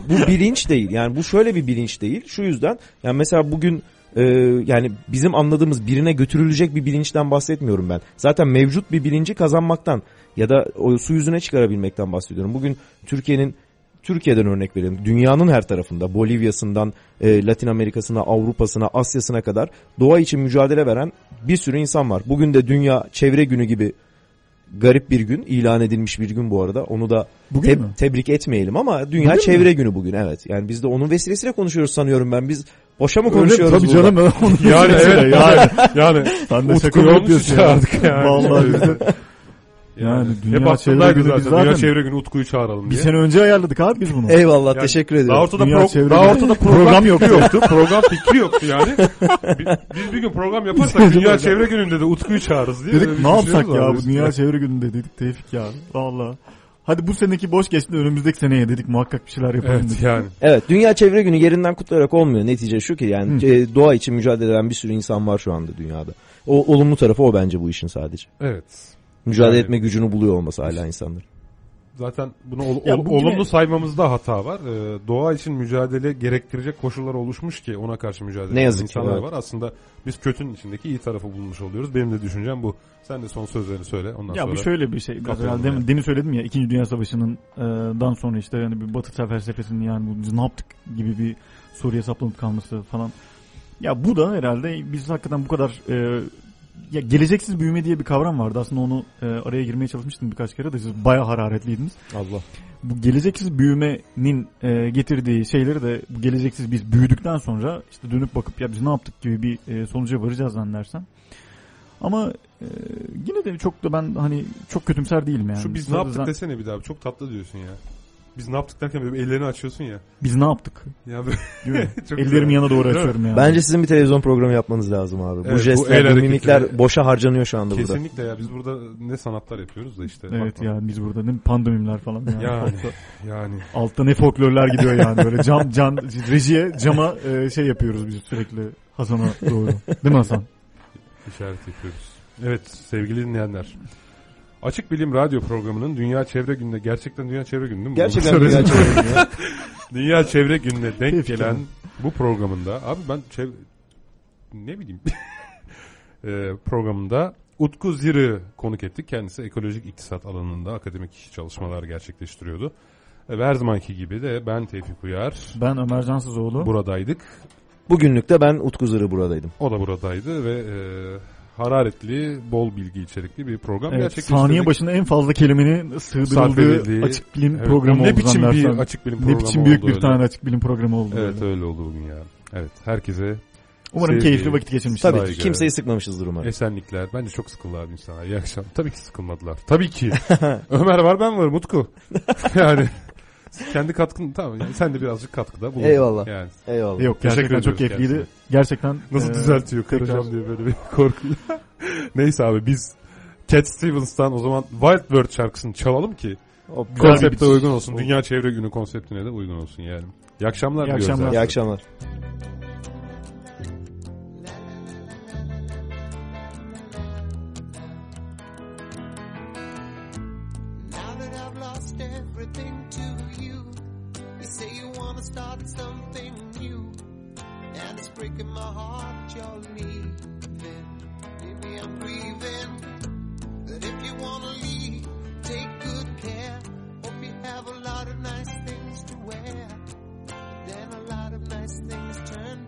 bu bilinç değil. Yani bu şöyle bir bilinç değil. Şu yüzden yani mesela bugün e, yani bizim anladığımız birine götürülecek bir bilinçten bahsetmiyorum ben. Zaten mevcut bir bilinci kazanmaktan ya da o su yüzüne çıkarabilmekten bahsediyorum. Bugün Türkiye'nin Türkiye'den örnek verelim. Dünyanın her tarafında Bolivya'sından e, Latin Amerika'sına, Avrupa'sına, Asya'sına kadar doğa için mücadele veren bir sürü insan var. Bugün de Dünya Çevre Günü gibi garip bir gün, ilan edilmiş bir gün bu arada. Onu da Bugün te- mü? tebrik etmeyelim ama Dünya Bugün Çevre Günü bugün evet. Yani biz de onun vesilesiyle konuşuyoruz sanıyorum ben. Biz boşa mı konuşuyoruz Öyle, tabii burada? canım. onu Yani evet yani. yani Sen de şaka Utku yapıyorsun ya. çağırdık yani. Vallahi bize- Yani Dünya Hep Çevre aklımdaydı Günü zaten. Dünya Çevre Günü Utku'yu çağıralım Bir diye. sene önce ayarladık abi biz bunu. Eyvallah Yani teşekkür Daha ederim. ortada, Dünya pro- Çevre daha ortada program, Program yoktu. yoktu. program fikri yoktu yani. Bi- Biz bir gün program yaparsak Dünya Çevre Günü'nde de Utku'yu çağırırız diye. Dedik ne yapsak ya bu. Dünya Çevre Günü'nde dedik Tevfik ya. Valla. Hadi bu seneki boş geçti önümüzdeki seneye dedik muhakkak bir şeyler yapalım Evet dedik. yani. Evet Dünya Çevre Günü yerinden kutlayarak olmuyor. Netice şu ki yani Hı. e, doğa için mücadele eden bir sürü insan var şu anda dünyada. O olumlu tarafı o bence bu işin sadece. Evet. Mücadele Yani- etme gücünü buluyor olması hala insanlar. Zaten bunu ol- Ya ol- bu olumlu saymamızda hata var. Ee, doğa için mücadele gerektirecek koşullar oluşmuş ki ona karşı mücadele Ne eden yazık ki, insanlar evet. var. Aslında biz kötünün içindeki iyi tarafı bulmuş oluyoruz. Benim de düşüncem bu. Sen de son sözlerini söyle. Ondan Ya sonra bu şöyle bir şey. Biraz herhalde yani. demin söyledim ya 2. Dünya Savaşı'nın e, dan sonra işte yani bir batı felsefesinin yani bu biz ne yaptık gibi bir soruya saplanıp kalması falan. Ya bu da herhalde biz hakikaten bu kadar e, ya geleceksiz büyüme diye bir kavram vardı. Aslında onu e, araya girmeye çalışmıştım birkaç kere de siz bayağı hararetliydiniz. Allah. Bu geleceksiz büyümenin e, getirdiği şeyleri de bu geleceksiz biz büyüdükten sonra işte dönüp bakıp ya biz ne yaptık gibi bir e, sonuca varacağız zannedersem. Ama e, yine de çok da ben hani çok kötümser değilim yani. Şu biz ne yaptık desene bir daha. Çok tatlı diyorsun ya. Biz ne yaptık derken böyle ellerini açıyorsun ya. Biz ne yaptık? Ya böyle Değil mi? Çok Ellerimi güzel. yana doğru açıyorum ya. Bence sizin bir televizyon programı yapmanız lazım abi. Evet, bu jestler, bu, hareketi- mimikler boşa harcanıyor şu anda burada. Kesinlikle ya biz burada ne sanatlar yapıyoruz da işte. Evet Bakma. ya biz burada mi? Pandomimler falan. Yani. Yani. Altta, Yani altta ne folklorlar gidiyor yani böyle cam can rejiye cama e, şey yapıyoruz biz sürekli Hasan'a doğru. Değil mi Hasan? işaret yapıyoruz. Evet sevgili dinleyenler. Açık Bilim Radyo programının Dünya Çevre Günü'ne gerçekten Dünya Çevre Günü değil mi? Gerçekten dünya çevresi ya. Dünya Çevre Günü'ne denk Keyif gelen canım. bu programında abi ben çev ne bileyim Ee, programında Utku Zir'i konuk ettik. Kendisi ekolojik iktisat alanında akademik çalışmalar gerçekleştiriyordu. Ve her zamanki gibi de ben Tevfik Uyar Ben Ömer Cansızoğlu. buradaydık. Bugünlük de ben Utku Zırı buradaydım. O da buradaydı ve e, hararetli, bol bilgi içerikli bir program Evet, gerçekleştirdik. saniye başına en fazla kelimenin sığdırıldığı edildiği- açık bilim Evet, programı ne oldu biçim bir açık bilim Ne programı biçim büyük oldu bir öyle. tane açık bilim programı oldu. Evet böyle. öyle oldu bugün ya. Evet herkese Umarım Sevgi. keyifli vakit geçirmişsiniz. Tabii Saygı. ki kimseyi sıkmamışızdır umarım. esenlikler. Bence çok sıkıldı abi insanlar. İyi akşam. Tabii ki sıkılmadılar. Tabii ki. Ömer var ben varım Utku. yani kendi katkın tamam yani sen de birazcık katkıda bulundun. Eyvallah. Yani Eyvallah. Yok gerçekten çok keyifliydi. kendisine. Gerçekten nasıl e, düzeltiyor kıracağım diye böyle bir korkuyla. Neyse abi biz Cat Stevens'tan o zaman Wild World şarkısını çalalım ki O- konsepte uygun olsun. Dünya Çevre Günü konseptine de uygun olsun yani. İyi akşamlar İyi akşamlar. İyi akşamlar. Start something new, and it's breaking my heart you're leaving. Maybe I'm grieving, but if you wanna leave, take good care. Hope you have a lot of nice things to wear. Then a lot of nice things turn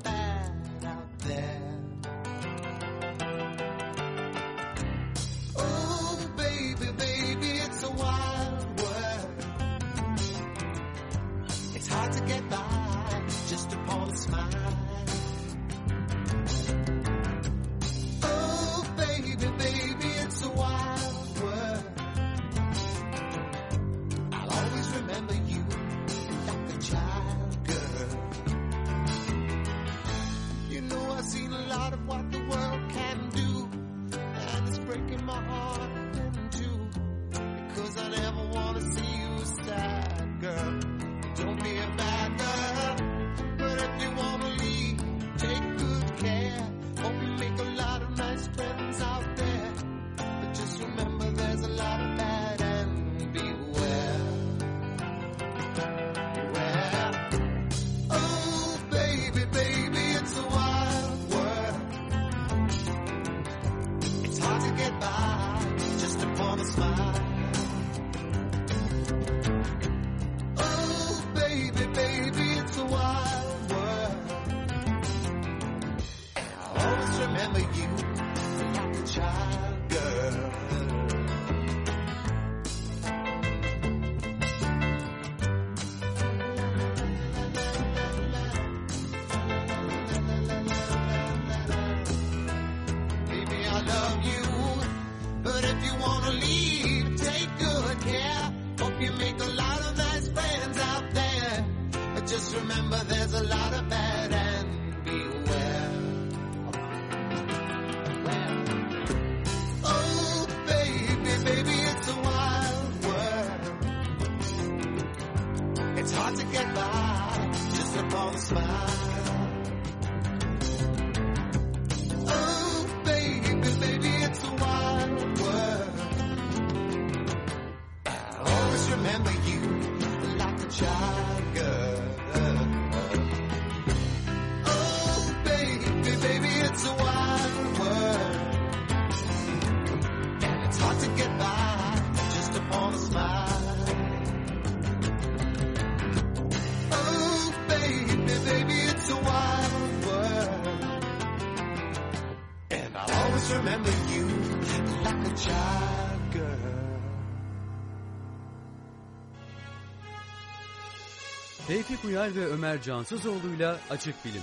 Uyar ve Ömer Cansızoğlu'yla Açık Bilim.